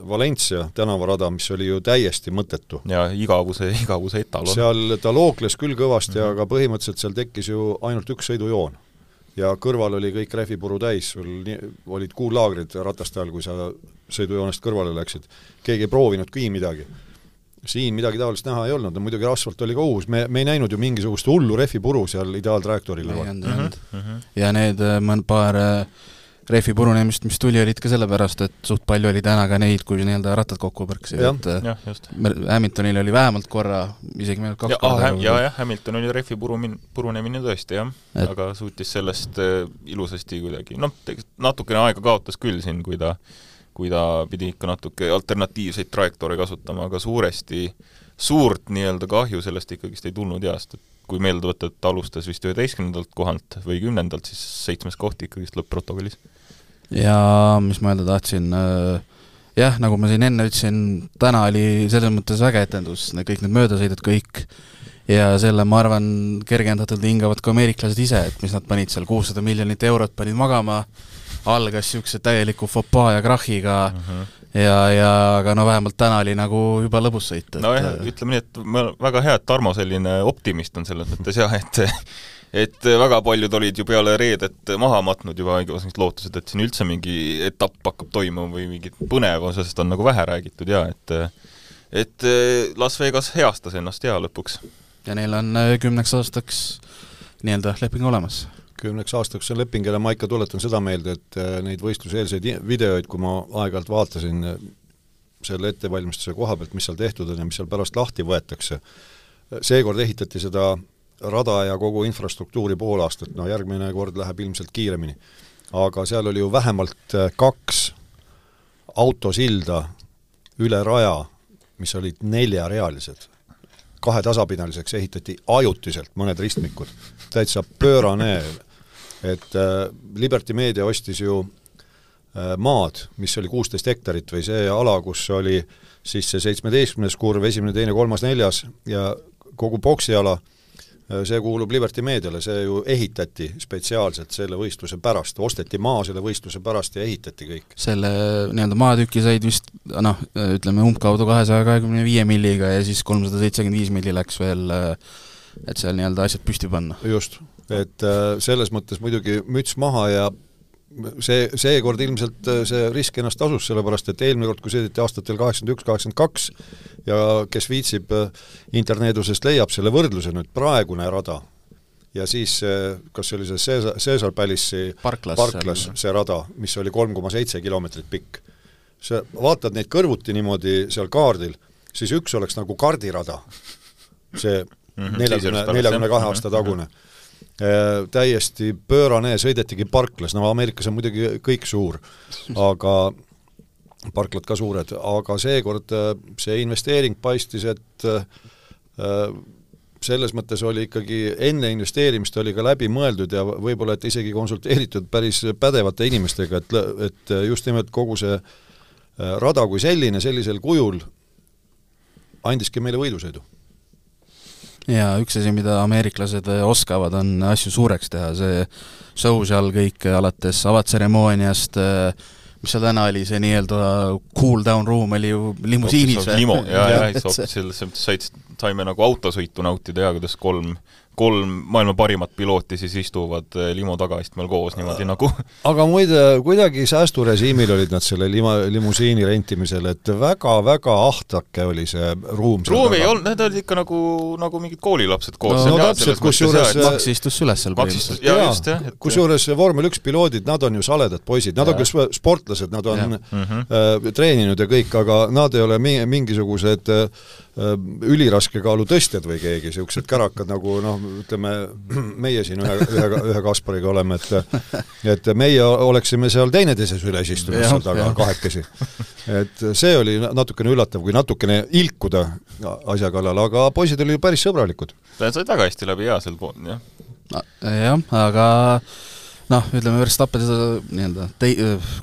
Valencia tänavarada, mis oli ju täiesti mõttetu. ja igavuse, igavuse etalon. seal ta lookles küll kõvasti mm, Mhm. -hmm. aga põhimõtteliselt seal tekkis ju ainult üks sõidujoon. ja kõrval oli kõik rehvipuru täis, sul nii, olid kuullaagrid rataste all, kui sa sõidujoonest kõrvale läksid. keegi ei proovinudki midagi. siin midagi taolist näha ei olnud, no muidugi asfalt oli ka uus, me, me ei näinud ju mingisugust hullu rehvipuru seal ideaaltrajektoori kõrval. Mm -hmm. ja need äh, mõn paar äh, rehvi purunemist, mis tuli, olid ka sellepärast, et suht palju oli täna ka neid, kui nii-öelda rattad kokku põrksid, et jah, just. Hamiltonil oli vähemalt korra, isegi meil kaks ja, korda ah, ja, jah, Hamilton oli rehvi purumin-, purunemine tõesti jah. Aga suutis sellest äh, ilusasti kuidagi, noh, natukene aega kaotas küll siin, kui ta kui ta pidi ikka natuke alternatiivseid trajektoore kasutama, aga suuresti, suurt nii-öelda kahju sellest ikkagist ei tulnud heast, et kui meelde võtta, et ta alustas vist üheteistkümnendalt kohalt või kümnendalt, siis seitsmes koht ikkagist lõpp-protokollis. ja mis ma öelda tahtsin äh,, jah, nagu ma siin enne ütlesin, täna oli selles mõttes äge etendus, kõik need möödasõidud, kõik, ja selle, ma arvan, kergendatult hingavad ka ameeriklased ise, et mis nad panid seal, kuussada miljonit eurot panid magama, algas niisuguse täieliku fopaa ja krahhiga uh, mhm. -huh ja, ja aga no vähemalt täna oli nagu juba lõbus sõit, et nojah, ütleme nii, et ma, väga hea, et Tarmo selline optimist on selles mõttes jah, et et väga paljud olid ju peale reedet maha matnud juba igasugused lootused, et siin üldse mingi etapp hakkab toimuma või mingit põnevusest on nagu vähe räägitud ja et et Las Vegas heastas ennast ja lõpuks. ja neil on kümneks aastaks nii-öelda leping olemas kümneks aastaks on leping ja ma ikka tuletan seda meelde, et äh, neid võistluseelseid videoid, kui ma aeg-ajalt vaatasin äh, selle ettevalmistuse koha pealt, mis seal tehtud on ja mis seal pärast lahti võetakse, seekord ehitati seda rada ja kogu infrastruktuuri pool aastat, no järgmine kord läheb ilmselt kiiremini. aga seal oli ju vähemalt äh, kaks autosilda üle raja, mis olid neljarealised kahe tasapinaliseks ehitati ajutiselt mõned ristmikud, täitsa pöörane. Et äh, Liberty Media ostis ju äh, maad, mis oli kuusteist hektarit või see ala, kus oli siis see seitsmeteistkümnes kurv, esimene, teine, kolmas, neljas ja kogu boksiala, äh, see kuulub Liberty Mediale, see ju ehitati spetsiaalselt selle võistluse pärast, osteti maa selle võistluse pärast ja ehitati kõik. selle nii-öelda maatüki said vist noh, ütleme umbkaudu kahesaja kahekümne viie milliga ja siis kolmsada seitsekümmend viis milli läks veel et seal nii-öelda asjad püsti panna. just et äh, selles mõttes muidugi müts maha ja see, seekord ilmselt äh, see risk ennast tasus, sellepärast et eelmine kord, kui sõideti aastatel kaheksakümmend üks, kaheksakümmend kaks ja kes viitsib äh, interneedusest, leiab selle võrdluse nüüd, praegune rada ja siis kas see oli see Caesar, Caesar Palace'i parklas, parklas see rada, mis oli kolm koma seitse kilomeetrit pikk. sa vaatad neid kõrvuti niimoodi seal kaardil, siis üks oleks nagu kardirada, see mhm. neljakümne, neljakümne kahe aasta tagune mm. -hmm Äh, täiesti pöörane, sõidetigi parklas, no Ameerikas on muidugi kõik suur, aga parklad ka suured, aga seekord äh, see investeering paistis, et äh, selles mõttes oli ikkagi enne investeerimist oli ka läbi mõeldud ja võib-olla et isegi konsulteeritud päris pädevate inimestega, et, et just nimelt kogu see rada kui selline, sellisel kujul andiski meile võidusõidu ja üks asi, mida ameeriklased äh, oskavad, on asju suureks teha, see show seal kõik alates avatseremooniast, äh, mis seal täna oli, see nii-öelda cool down room oli ju limusiinis või? limo, jaa, jaa, hoopis selles said, saime nagu autosõitu nautida ja kuidas kolm kolm maailma parimat pilooti siis istuvad eh, limo tagaistmel koos niimoodi nagu aga muide, kuidagi säästurežiimil olid nad selle lima, limusiini rentimisel, et väga-väga ahtake oli see ruum ruumi ei olnud, need olid ikka nagu, nagu mingid koolilapsed koos no, no täpselt, kusjuures Max istus süles seal põhimõtteliselt. jaa, just, jah. kusjuures vormel üks piloodid, nad on ju saledad poisid, nad ja. on küll sportlased, nad on ja. mm -hmm. äh, treeninud ja kõik, aga nad ei ole mi-, mingisugused äh, Äh, üliraske kaalu tõstjad või keegi, niisugused kärakad nagu noh, ütleme meie siin ühe, ühe, ühe Kaspariga oleme, et et meie oleksime seal teineteise süles istunud seal taga kahekesi. et see oli natukene üllatav, kui natukene ilkuda asja kallal, aga poisid olid ju päris sõbralikud. ta sai väga hästi läbi jaa sel pool, jah. jah, aga noh, ütleme Verstappen seda nii-öelda tei-,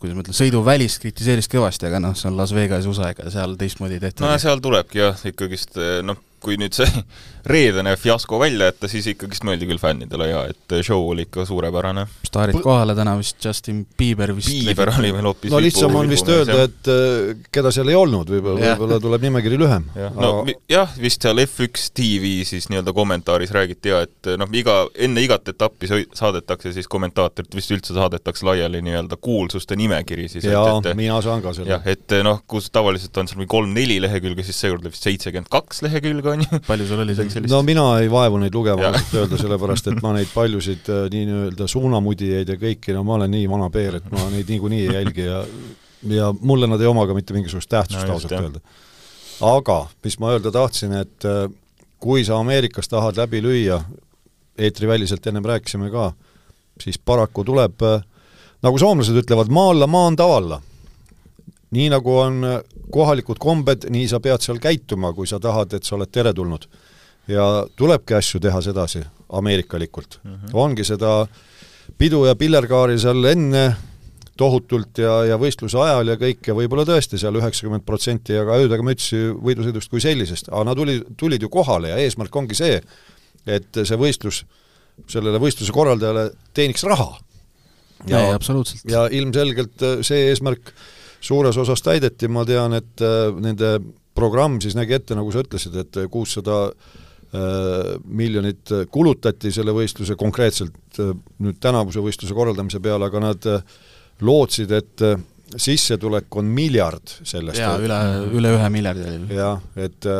kuidas ma ütlen, sõiduvälist kritiseeris kõvasti, aga noh, see on Las Vegas USA, ega seal teistmoodi ei tehta. no seal tulebki jah, ikkagist noh, kui nüüd see reedene fiasko välja jätta, siis ikkagist mõeldi küll fännidele ja et show oli ikka suurepärane. staarid kohale täna vist, Justin Bieber vist Bieber oli veel hoopis no lihtsam on vist öelda, et äh, keda seal ei olnud, võib-olla, võib-olla tuleb nimekiri lühem. jah, no jah, vist seal F1 TV siis nii-öelda kommentaaris räägiti ja et noh, iga, enne igat etappi saadetakse siis kommentaatorit vist üldse saadetakse laiali nii-öelda kuulsuste nimekiri siis. jaa, mina saan ka selle. jah, et noh, kus tavaliselt on seal mingi kolm-neli lehekülge, siis seekord oli vist seitsekümmend kaks lehekülge, on ju. palju sul oli seal? sellist? no mina ei vaevu neid lugema ausalt öelda, sellepärast et ma neid paljusid äh, nii-öelda suunamudijaid ja kõiki, no ma olen nii vana peer, et ma neid niikuinii ei jälgi ja ja mulle nad ei oma ka mitte mingisugust tähtsust no, ausalt öelda. aga mis ma öelda tahtsin, et äh, kui sa Ameerikas tahad läbi lüüa, eetriväliselt ennem rääkisime ka, siis paraku tuleb, äh, nagu soomlased ütlevad, maa alla maan tavalla nii nagu on kohalikud kombed, nii sa pead seal käituma, kui sa tahad, et sa oled teretulnud ja tulebki asju teha sedasi, ameerikalikult mm. -hmm. ongi seda pidu ja pillerkaari seal enne tohutult ja, ja võistluse ajal ja kõik ja võib-olla tõesti seal üheksakümmend protsenti ja ka öödega mütsi võidusõidust kui sellisest, aga nad tulid, tulid ju kohale ja eesmärk ongi see, et see võistlus, sellele võistluse korraldajale teeniks raha. ja, ja, absoluutselt. ja ilmselgelt see eesmärk suures osas täideti, ma tean, et äh, nende programm siis nägi ette, nagu sa ütlesid, et kuussada 600 Äh, miljonit kulutati selle võistluse konkreetselt äh, nüüd tänavuse võistluse korraldamise peale, aga nad lootsid, et sissetulek on miljard sellest. jaa, üle, üle ühe miljardi jah, et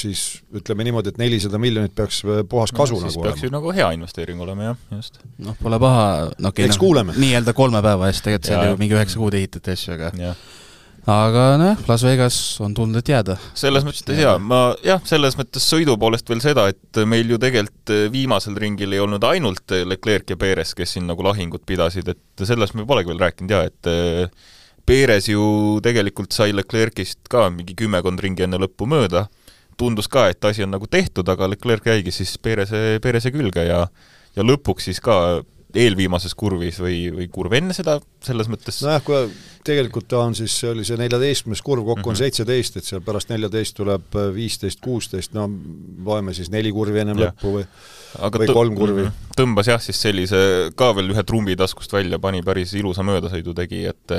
siis ütleme niimoodi, et nelisada miljonit peaks puhas kasu no, nagu olema. peaks ju nagu hea investeering olema, jah, just. noh, pole paha, no okei okay, no, nii-öelda kolme päeva eest, tegelikult seal ju mingi üheksa kuud ehitati asju, aga ja aga nojah, Las Vegas on tulnud, et jääda. selles mõttes jaa, ma jah, selles mõttes sõidu poolest veel seda, et meil ju tegelikult viimasel ringil ei olnud ainult Leclerc ja Perez, kes siin nagu lahingut pidasid, et sellest me polegi veel rääkinud jaa, et Perez ju tegelikult sai Leclercist ka mingi kümmekond ringi enne lõppu mööda, tundus ka, et asi on nagu tehtud, aga Leclerc jäigi siis Pereze, Pereze külge ja ja lõpuks siis ka eelviimases kurvis või, või kurv enne seda, selles mõttes nojah, kui tegelikult ta on siis, see oli see neljateistkümnes kurv, kokku mm -hmm. on mhm. seitseteist, et seal pärast neljateist tuleb viisteist, kuusteist, no loeme siis neli kurvi ennem ja. lõppu või Aga või kolm kurvi. Mhm. tõmbas jah, siis sellise ka veel ühe trumbi taskust välja, pani päris ilusa möödasõidu tegi, et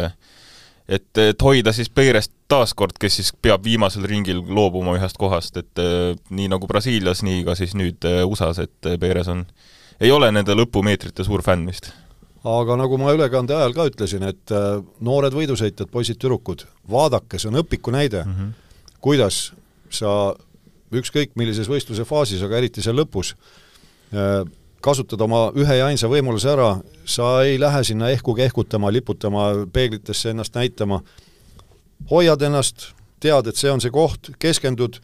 et, et hoida siis Peirest taaskord, kes siis peab viimasel ringil loobuma ühest kohast, et nii nagu Brasiilias, nii ka siis nüüd USA-s, et Peires on ei ole nende lõpumeetrite suur fänn vist. aga nagu ma ülekande ajal ka ütlesin, et noored võidusõitjad, poisid-tüdrukud, vaadake, see on õpiku näide mm, -hmm. kuidas sa ükskõik millises võistluse faasis, aga eriti seal lõpus, kasutad oma ühe ja ainsa võimaluse ära, sa ei lähe sinna ehku kehkutama, liputama, peeglitesse ennast näitama, hoiad ennast, tead, et see on see koht, keskendud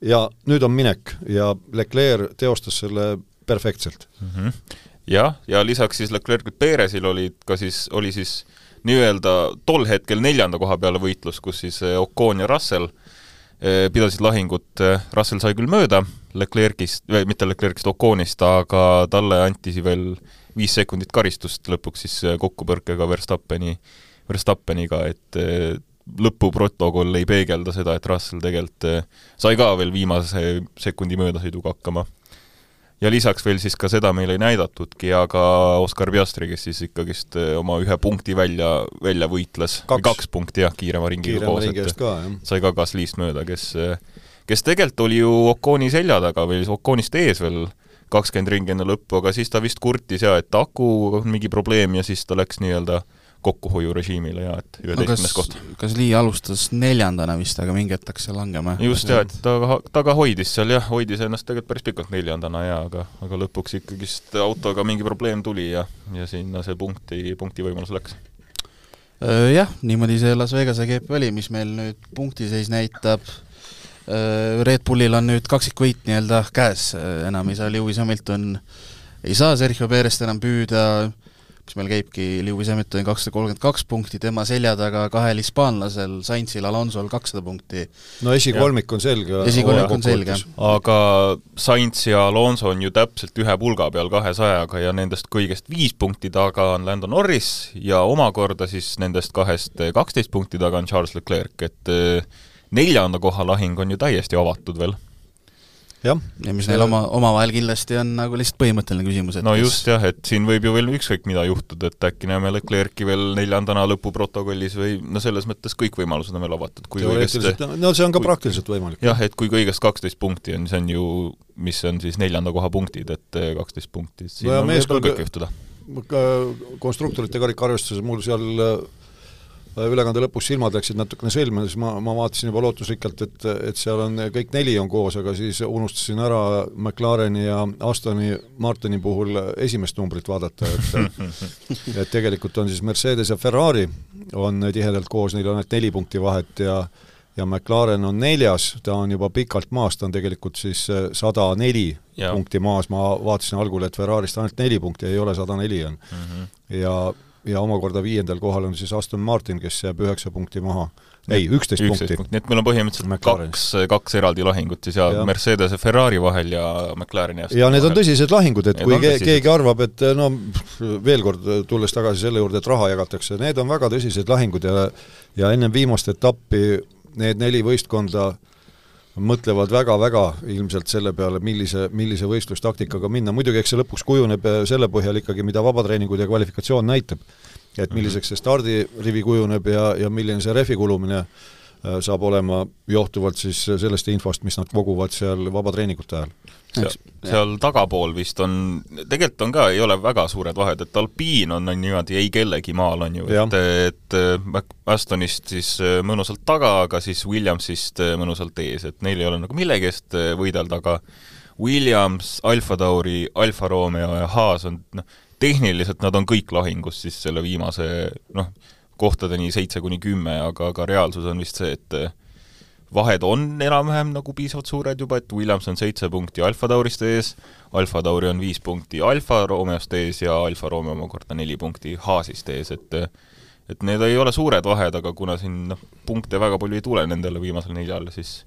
ja nüüd on minek ja Leclerc teostas selle perfektselt mm. -hmm. jah, ja lisaks siis Leclerc'il Perezil olid ka siis, oli siis nii-öelda tol hetkel neljanda koha peale võitlus, kus siis eh, Ocon ja Russell eh, pidasid lahingut, eh, Russell sai küll mööda Leclerc'ist, mitte Leclerc'ist, Oconist, aga talle anti veel viis sekundit karistust lõpuks siis kokkupõrkega Verstappeni, Verstappeniga, et lõpuprotokoll ei peegelda seda, et Russell tegelikult sai ka veel viimase sekundi möödasõiduga hakkama ja lisaks veel siis ka seda meile ei näidatudki, aga Oskar Piastri, kes siis ikkagist eh, oma ühe punkti välja, välja võitles, kaks, punkti jah, kiirema ringiga koos, et ka, sai ka Gasly'st mööda, kes kes tegelikult oli ju Oconi selja taga või Oconist ees veel kakskümmend ringi enne lõppu, aga siis ta vist kurtis ja et aku on mingi probleem ja siis ta läks nii-öelda kokkuhoiurežiimile ja et üheteistkümnes koht. kas Lee alustas neljandana vist, aga mingi hetk hakkas see langema? just jaa, et ta, ta ka hoidis seal jah, hoidis ennast tegelikult päris pikalt neljandana jaa, aga, aga lõpuks ikkagist autoga mingi probleem tuli ja, ja sinna see punkti, punkti võimalus läks. Jah, niimoodi see Las Vegase GP oli, mis meil nüüd punktiseis näitab, Red Bullil on nüüd kaksikvõit nii-öelda käes, enam ei saa Lewis Hamilton, ei saa Sergio Perest enam püüda, kus meil käibki Lewis Hamiltoni kakssada kolmkümmend kaks punkti, tema selja taga kahel hispaanlasel, Sainzil, Alonsol kakssada punkti. no esikolmik on selge. esikolmik on selge. aga Sainz ja Alonso on ju täpselt ühe pulga peal kahesajaga ja nendest kõigest viis punkti taga on Lando Norris ja omakorda siis nendest kahest kaksteist punkti taga on Charles Leclerc, et eh, neljanda koha lahing on ju täiesti avatud veel. Ja mis neil oma, omavahel kindlasti on nagu lihtsalt põhimõtteline küsimus, et no just jah, et siin võib ju veel ükskõik mida juhtuda, et äkki näeme Leclerc'i veel neljandana lõpuprotokollis või no selles mõttes kõik võimalused on veel avatud, kui kõigest no see on ka kui, praktiliselt võimalik. jah, et kui kõigest kaksteist punkti on, see on ju, mis on siis neljanda koha punktid, et eh, kaksteist punkti, siin no, on võib-olla kõik juhtuda. konstruktorite karikaarvestuses mul seal ülekande lõpus silmad läksid natukene silma, siis ma, ma vaatasin juba lootusrikkalt, et, et seal on, kõik neli on koos, aga siis unustasin ära McLareni ja Astoni Martini puhul esimest numbrit vaadata, et et tegelikult on siis Mercedes ja Ferrari on tihedalt koos, neil on ainult neli punkti vahet ja ja McLaren on neljas, ta on juba pikalt maas, ta on tegelikult siis sada neli punkti maas, ma vaatasin algul, et Ferrarist ainult neli punkti, ei ole sada neli on mm. -hmm. ja ja omakorda viiendal kohal on siis Aston Martin, kes jääb üheksa punkti maha. ei, üksteist punkti. nii et meil on põhimõtteliselt McLaren. kaks, kaks eraldi lahingut siis ja, ja. Mercedes ja Ferrari vahel ja McLareni ja ja need vahel. on tõsised lahingud, et need kui ke keegi arvab, et no veel kord, tulles tagasi selle juurde, et raha jagatakse, need on väga tõsised lahingud ja ja ennem viimast etappi need neli võistkonda mõtlevad väga-väga ilmselt selle peale, millise, millise võistlustaktikaga minna, muidugi eks see lõpuks kujuneb äh, selle põhjal ikkagi, mida vabatreeningud ja kvalifikatsioon näitab. et milliseks see stardirivi kujuneb ja, ja milline see rehvi kulumine äh, saab olema johtuvalt siis sellest infost, mis nad koguvad seal vabatreeningute ajal seal, tagapool vist on, tegelikult on ka, ei ole väga suured vahed, et alpiin on, on niimoodi ei kellegi maal, on ju, et, et Astonist siis äh, mõnusalt taga, aga siis Williamsist äh, mõnusalt ees, et neil ei ole nagu millegi eest võidelda, aga Williams, Alfa Tauri, Alfa Romeo ja Haas on noh, tehniliselt nad on kõik lahingus siis selle viimase noh, kohtadeni seitse kuni kümme, aga, aga reaalsus on vist see, et vahed on enam-vähem nagu piisavalt suured juba, et Williams on seitse punkti Alfa Taurist ees, Alfa Tauri on viis punkti Alfa Romeost ees ja Alfa Romeo omakorda neli punkti Haasist ees, et et need ei ole suured vahed, aga kuna siin noh, punkte väga palju ei tule nendele viimasele neljale, siis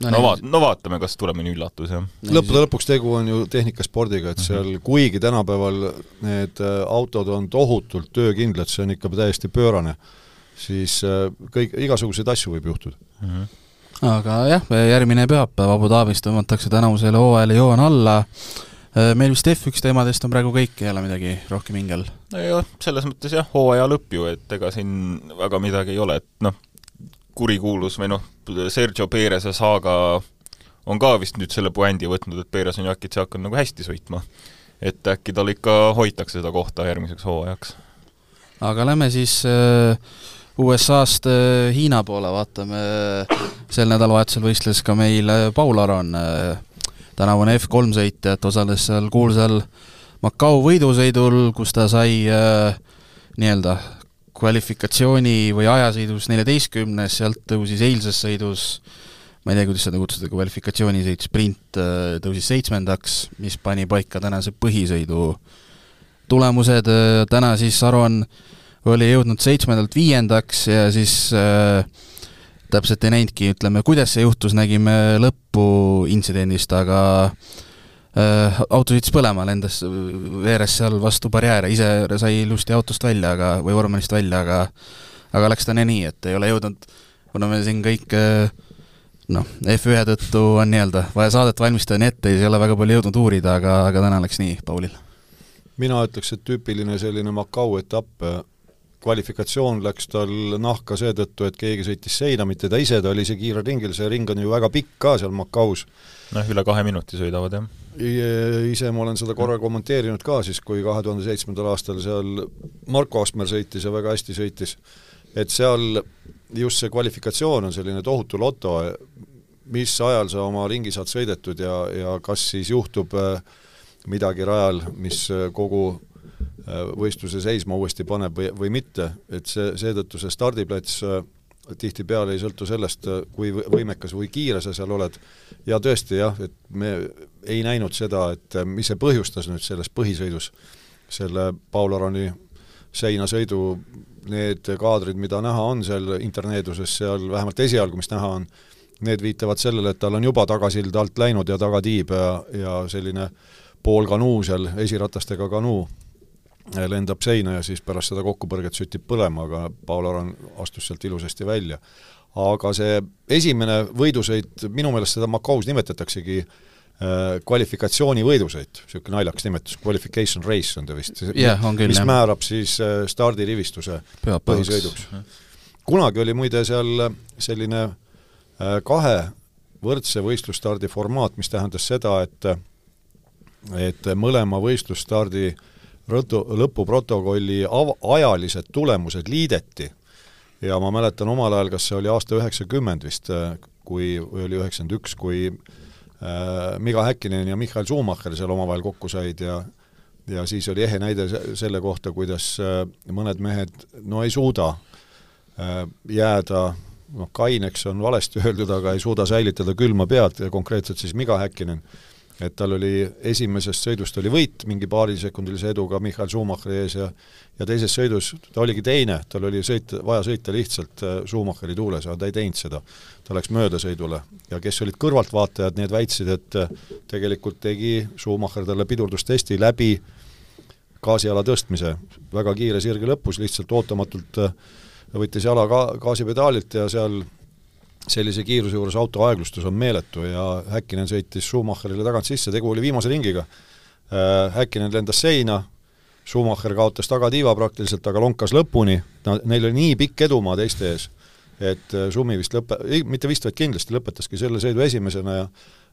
no, no vaat-, no vaatame, kas tuleb mõni üllatus, jah. lõppude lõpuks tegu on ju tehnikaspordiga, et seal mm -hmm. kuigi tänapäeval need äh, autod on tohutult töökindlad, see on ikka täiesti pöörane, siis äh, kõik, igasuguseid asju võib juhtuda mm. -hmm aga jah, järgmine pühapäev Abu Dhabis tõmmatakse tänavusele hooajale joon alla, äh, meil vist F1 teemadest on praegu kõik, ei ole midagi rohkem hingel? nojah, selles mõttes jah, hooaja lõpp ju, et ega siin väga midagi ei ole, et noh, kurikuulus või noh, Sergio Perez'e saaga on ka vist nüüd selle puändi võtnud, et Perez on ju äkitse hakanud nagu hästi sõitma. et äkki tal ikka hoitakse seda kohta järgmiseks hooajaks. aga lähme siis äh, USA-st äh, Hiina poole, vaatame, sel nädalavahetusel võistles ka meil äh, Paul Aron, äh, tänavune F3 sõitja, et osales seal kuulsal Macau võidusõidul, kus ta sai nii-öelda kvalifikatsiooni või ajasõidus neljateistkümnes, sealt tõusis eilses sõidus ma ei tea, kuidas seda kutsuda, kvalifikatsioonisõit, sprint tõusis seitsmendaks, mis pani paika tänase põhisõidu tulemused, täna siis Aron äh, oli jõudnud seitsmendalt viiendaks ja siis äh, täpselt ei näinudki, ütleme, kuidas see juhtus, nägime lõppu intsidendist, aga äh, auto sõitis põlema, lendas, veeres seal vastu barjääre, ise sai ilusti autost välja, aga, või vormelist välja, aga aga läks ta nii, et ei ole jõudnud, kuna me siin kõik äh, noh, F1 tõttu on nii-öelda vaja saadet valmistada nii ette, siis ei ole väga palju jõudnud uurida, aga, aga täna läks nii Paulil. mina ütleks, et tüüpiline selline Macau etapp kvalifikatsioon läks tal nahka seetõttu, et keegi sõitis seina, mitte ta ise, ta oli ise kiirel ringil, see ring on ju väga pikk ka seal Macaus. noh, üle kahe minuti sõidavad, jah. ise ma olen seda korra kommenteerinud ka siis, kui kahe tuhande seitsmendal aastal seal Marko Asmer sõitis ja väga hästi sõitis, et seal just see kvalifikatsioon on selline tohutu loto, mis ajal sa oma ringi saad sõidetud ja, ja kas siis juhtub äh, midagi rajal, mis äh, kogu võistluse seisma uuesti paneb või, või mitte, et see, seetõttu see stardiplats äh, tihtipeale ei sõltu sellest, äh, kui võimekas või kiire sa seal oled, ja tõesti jah, et me ei näinud seda, et mis see põhjustas nüüd selles põhisõidus, selle Paul Aroni seinasõidu, need kaadrid, mida näha on seal interneeduses, seal vähemalt esialgu, mis näha on, need viitavad sellele, et tal on juba tagasild alt läinud ja tagatiib ja, ja selline poolkanuu seal, esiratastega kanuu lendab seina ja siis pärast seda kokkupõrget süttib põlema, aga Paul Aron astus sealt ilusasti välja. aga see esimene võidusõit, minu meelest seda Macaus nimetataksegi kvalifikatsiooni võidusõit, niisugune naljakas nimetus, qualification race on ta vist. küll, mis jah. määrab siis äh, stardirivistuse põhisõiduks. kunagi oli muide seal selline äh, kahe võrdse võistlusstardi formaat, mis tähendas seda, et et mõlema võistlusstardi rõtu, lõpuprotokolli av-, ajalised tulemused liideti. Ja ma mäletan omal ajal, kas see oli aasta üheksakümmend vist, kui, või oli üheksakümmend üks, kui äh, Miga Häkkinen ja Michael Schumacher seal omavahel kokku said ja ja siis oli ehe näide se- selle kohta, kuidas äh, mõned mehed no ei suuda äh, jääda noh, kaineks on valesti öeldud, aga ei suuda säilitada külma pead, konkreetselt siis Miga Häkkinen et tal oli esimesest sõidust oli võit mingi paarisekundilise eduga Michael Schumacheri ees ja ja teises sõidus ta oligi teine, tal oli sõit, vaja sõita lihtsalt äh, Schumacheri tuules, aga ta ei teinud seda. ta läks möödasõidule ja kes olid kõrvaltvaatajad, need väitsid, et äh, tegelikult tegi Schumacher talle pidurdustesti läbi gaasiala tõstmise väga kiire sirge lõpus, lihtsalt ootamatult äh, võttis jala ka-, gaasipedaalilt ja seal sellise kiiruse juures auto aeglustus on meeletu ja Häkkinen sõitis Schumacherile tagant sisse, tegu oli viimase ringiga. Häkkinen lendas seina, Schumacher kaotas tagatiiva praktiliselt, aga lonkas lõpuni, no neil oli nii pikk edumaa teiste ees, et äh, Schumi vist lõpe-, ei, mitte vist, vaid kindlasti lõpetaski selle sõidu esimesena ja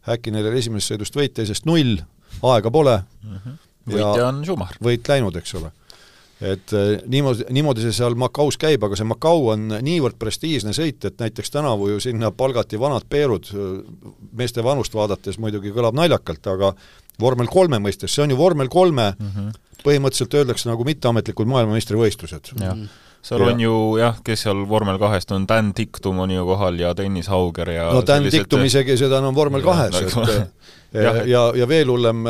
Häkkinenil oli esimesest sõidust võit, teisest null, aega pole mm. -hmm. võitja on Schumacher. võit läinud, eks ole et äh, niimoodi, niimoodi see seal Macaus käib, aga see Macau on niivõrd prestiižne sõit, et näiteks tänavu ju sinna palgati vanad Peerud, meeste vanust vaadates muidugi kõlab naljakalt, aga vormel kolme mõistes, see on ju vormel kolme mm, -hmm. põhimõtteliselt öeldakse nagu mitteametlikud maailmameistrivõistlused. jah, seal ja. on ju jah, kes seal vormel kahest on, Dan Dictum on ju kohal ja Dennis Hauger ja no Dan sellised... Dictum isegi, seda on vormel kahes, et ja, ja, ja veel hullem,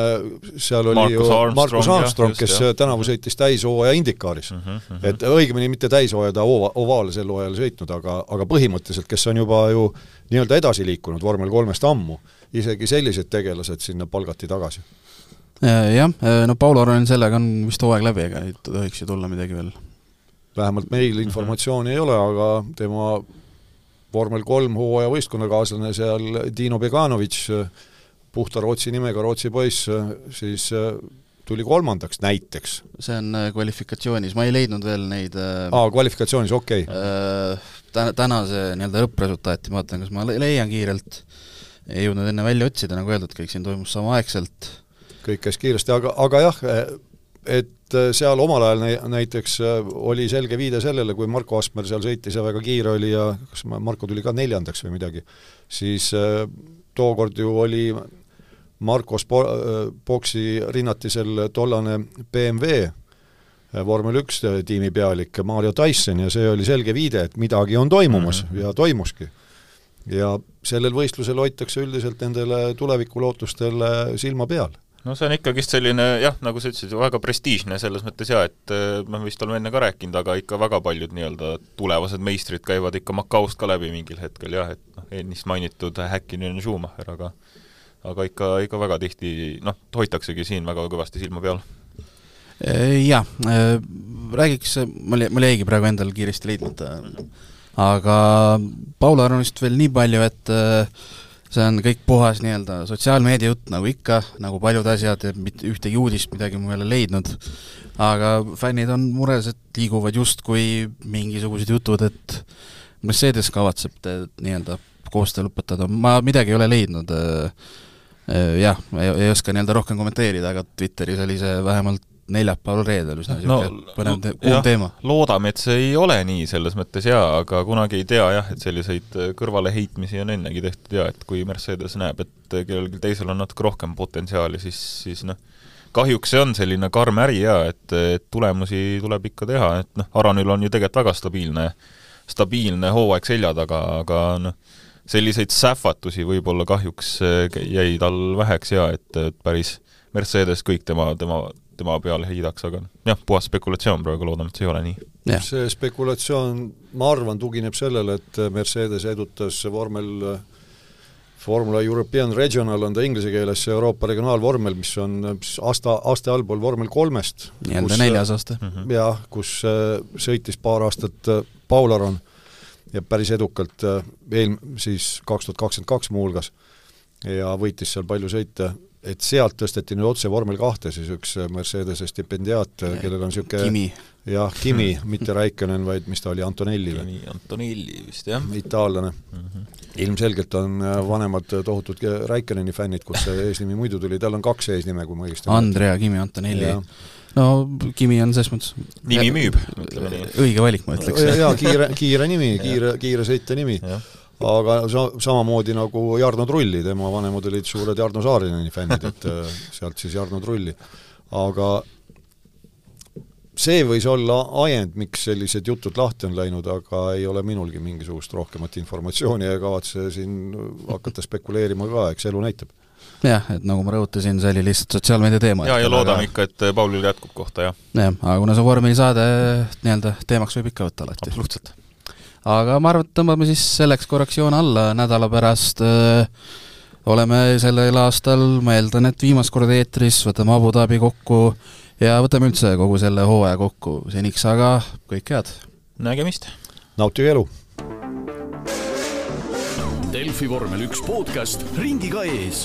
seal oli Marcus ju Armstrong, Markus Armstrong, kes jah. tänavu sõitis täishooaja Indikaaris mm. -hmm. et õigemini mitte täishooaja, ta ova-, ovaale sel hooajal sõitnud, aga, aga põhimõtteliselt, kes on juba ju nii-öelda edasi liikunud vormel kolmest ammu, isegi sellised tegelased sinna palgati tagasi. jah, no Paul Aronil sellega on vist hooaeg läbi, ega ei tohiks ju tulla midagi veel. Vähemalt meil informatsiooni ei ole, aga tema vormel kolm hooaja võistkonnakaaslane seal, Dino Beganovitš, puhta Rootsi nimega Rootsi poiss, siis äh, tuli kolmandaks näiteks. see on äh, kvalifikatsioonis, ma ei leidnud veel neid äh, aa, kvalifikatsioonis, okei okay. täna, tänase nii-öelda lõppresultaati, ma vaatan, kas ma le- leian kiirelt, ei jõudnud enne välja otsida, nagu öeldud, kõik siin toimus samaaegselt. kõik käis kiiresti, aga, aga jah, et seal omal ajal näi-, näiteks oli selge viide sellele, kui Marko Asper seal sõitis ja väga kiire oli ja kas ma, Marko tuli ka neljandaks või midagi, siis äh, tookord ju oli Marko Spo-, boksi rinnatisel tollane BMW äh, vormel üks tiimi pealik Mario Tyson ja see oli selge viide, et midagi on toimumas mm -hmm. ja toimuski. ja sellel võistlusel hoitakse üldiselt nendele tulevikulootustele silma peal no see on ikkagist selline jah, nagu sa ütlesid, väga prestiižne selles mõttes jaa, et noh, vist oleme enne ka rääkinud, aga ikka väga paljud nii-öelda tulevased meistrid käivad ikka Macaust ka läbi mingil hetkel jah, et noh, ennist mainitud Häkkinen ja Schumacher, aga aga ikka, ikka väga tihti noh, hoitaksegi siin väga kõvasti silma peal. Jah, räägiks, mul, mul jäigi praegu endal kiiresti leidmata, aga Paul Aronist veel nii palju, et see on kõik puhas nii-öelda sotsiaalmeedia jutt, nagu ikka, nagu paljud asjad, mitte ühtegi uudist midagi ma ei ole leidnud, aga fännid on mures, et liiguvad justkui mingisugused jutud, et Mercedes kavatseb nii-öelda koostöö lõpetada, ma midagi ei ole leidnud jah, ei oska nii-öelda rohkem kommenteerida, aga Twitteris oli see vähemalt neljapäeval-reedel üsna niisugune no, põnev te kuum teema. loodame, et see ei ole nii selles mõttes jaa, aga kunagi ei tea jah, et selliseid kõrvaleheitmisi on ennegi tehtud ja et kui Mercedes näeb, et kellelgi teisel on natuke rohkem potentsiaali, siis, siis noh, kahjuks see on selline karm äri jaa, et, et tulemusi tuleb ikka teha, et noh, Aronil on ju tegelikult väga stabiilne, stabiilne hooaeg selja taga, aga noh, selliseid sähvatusi võib-olla kahjuks jäi tal väheks ja et, et päris Mercedes kõik tema, tema, tema peale heidaks, aga jah, puhas spekulatsioon praegu, loodame, et see ei ole nii. see spekulatsioon, ma arvan, tugineb sellele, et Mercedes edutas vormel Formula European Regional on ta inglise keeles, see Euroopa regionaalvormel, mis on aasta, aasta allpool vormel kolmest. nii-öelda neljas aasta. -hmm. jah, kus sõitis paar aastat Paul Aron ja päris edukalt eel-, siis kaks tuhat kakskümmend kaks muuhulgas. ja võitis seal palju sõite, et sealt tõsteti nüüd otse vormel kahte siis üks Mercedese stipendiaat, kellel on niisugune Kimi. jah, Kimi, mitte Räikkönen, vaid mis ta oli, Antonelli või? Kimi Antonelli vist, jah. itaallane mm. -hmm. ilmselgelt on äh, vanemad tohutud Räikköneni fännid, kust see eesnimi muidu tuli, tal on kaks eesnime, kui ma õigesti Andrea Kimi Antonelli. no Kimi on selles mõttes nimi müüb, ütleme nii. õige valik, ma ütleks. jaa, kiire, kiire nimi, kiire, kiire sõitja nimi aga sa-, samamoodi nagu Jarno Trulli, tema vanemad olid suured Jarno Saarineni fännid, et äh, sealt siis Jarno Trulli. aga see võis olla ajend, miks sellised jutud lahti on läinud, aga ei ole minulgi mingisugust rohkemat informatsiooni ja ei kavatse siin hakata spekuleerima ka, eks elu näitab. jah, et nagu ma rõhutasin, see oli lihtsalt sotsiaalmeedia teema. jaa, ja loodame ikka, et Paulil jätkub kohta, jah. jah, aga kuna see vormelisaade nii-öelda teemaks võib ikka võtta alati. absoluutselt. Aga ma arvan, et tõmbame siis selleks korraks joone alla, nädala pärast öö, oleme sellel aastal, ma eeldan, et viimast korda eetris, võtame Abu Dhabi kokku ja võtame üldse kogu selle hooaja kokku seniks, aga kõike head! nägemist! nautige elu! Delfi vormel üks podcast ringiga ees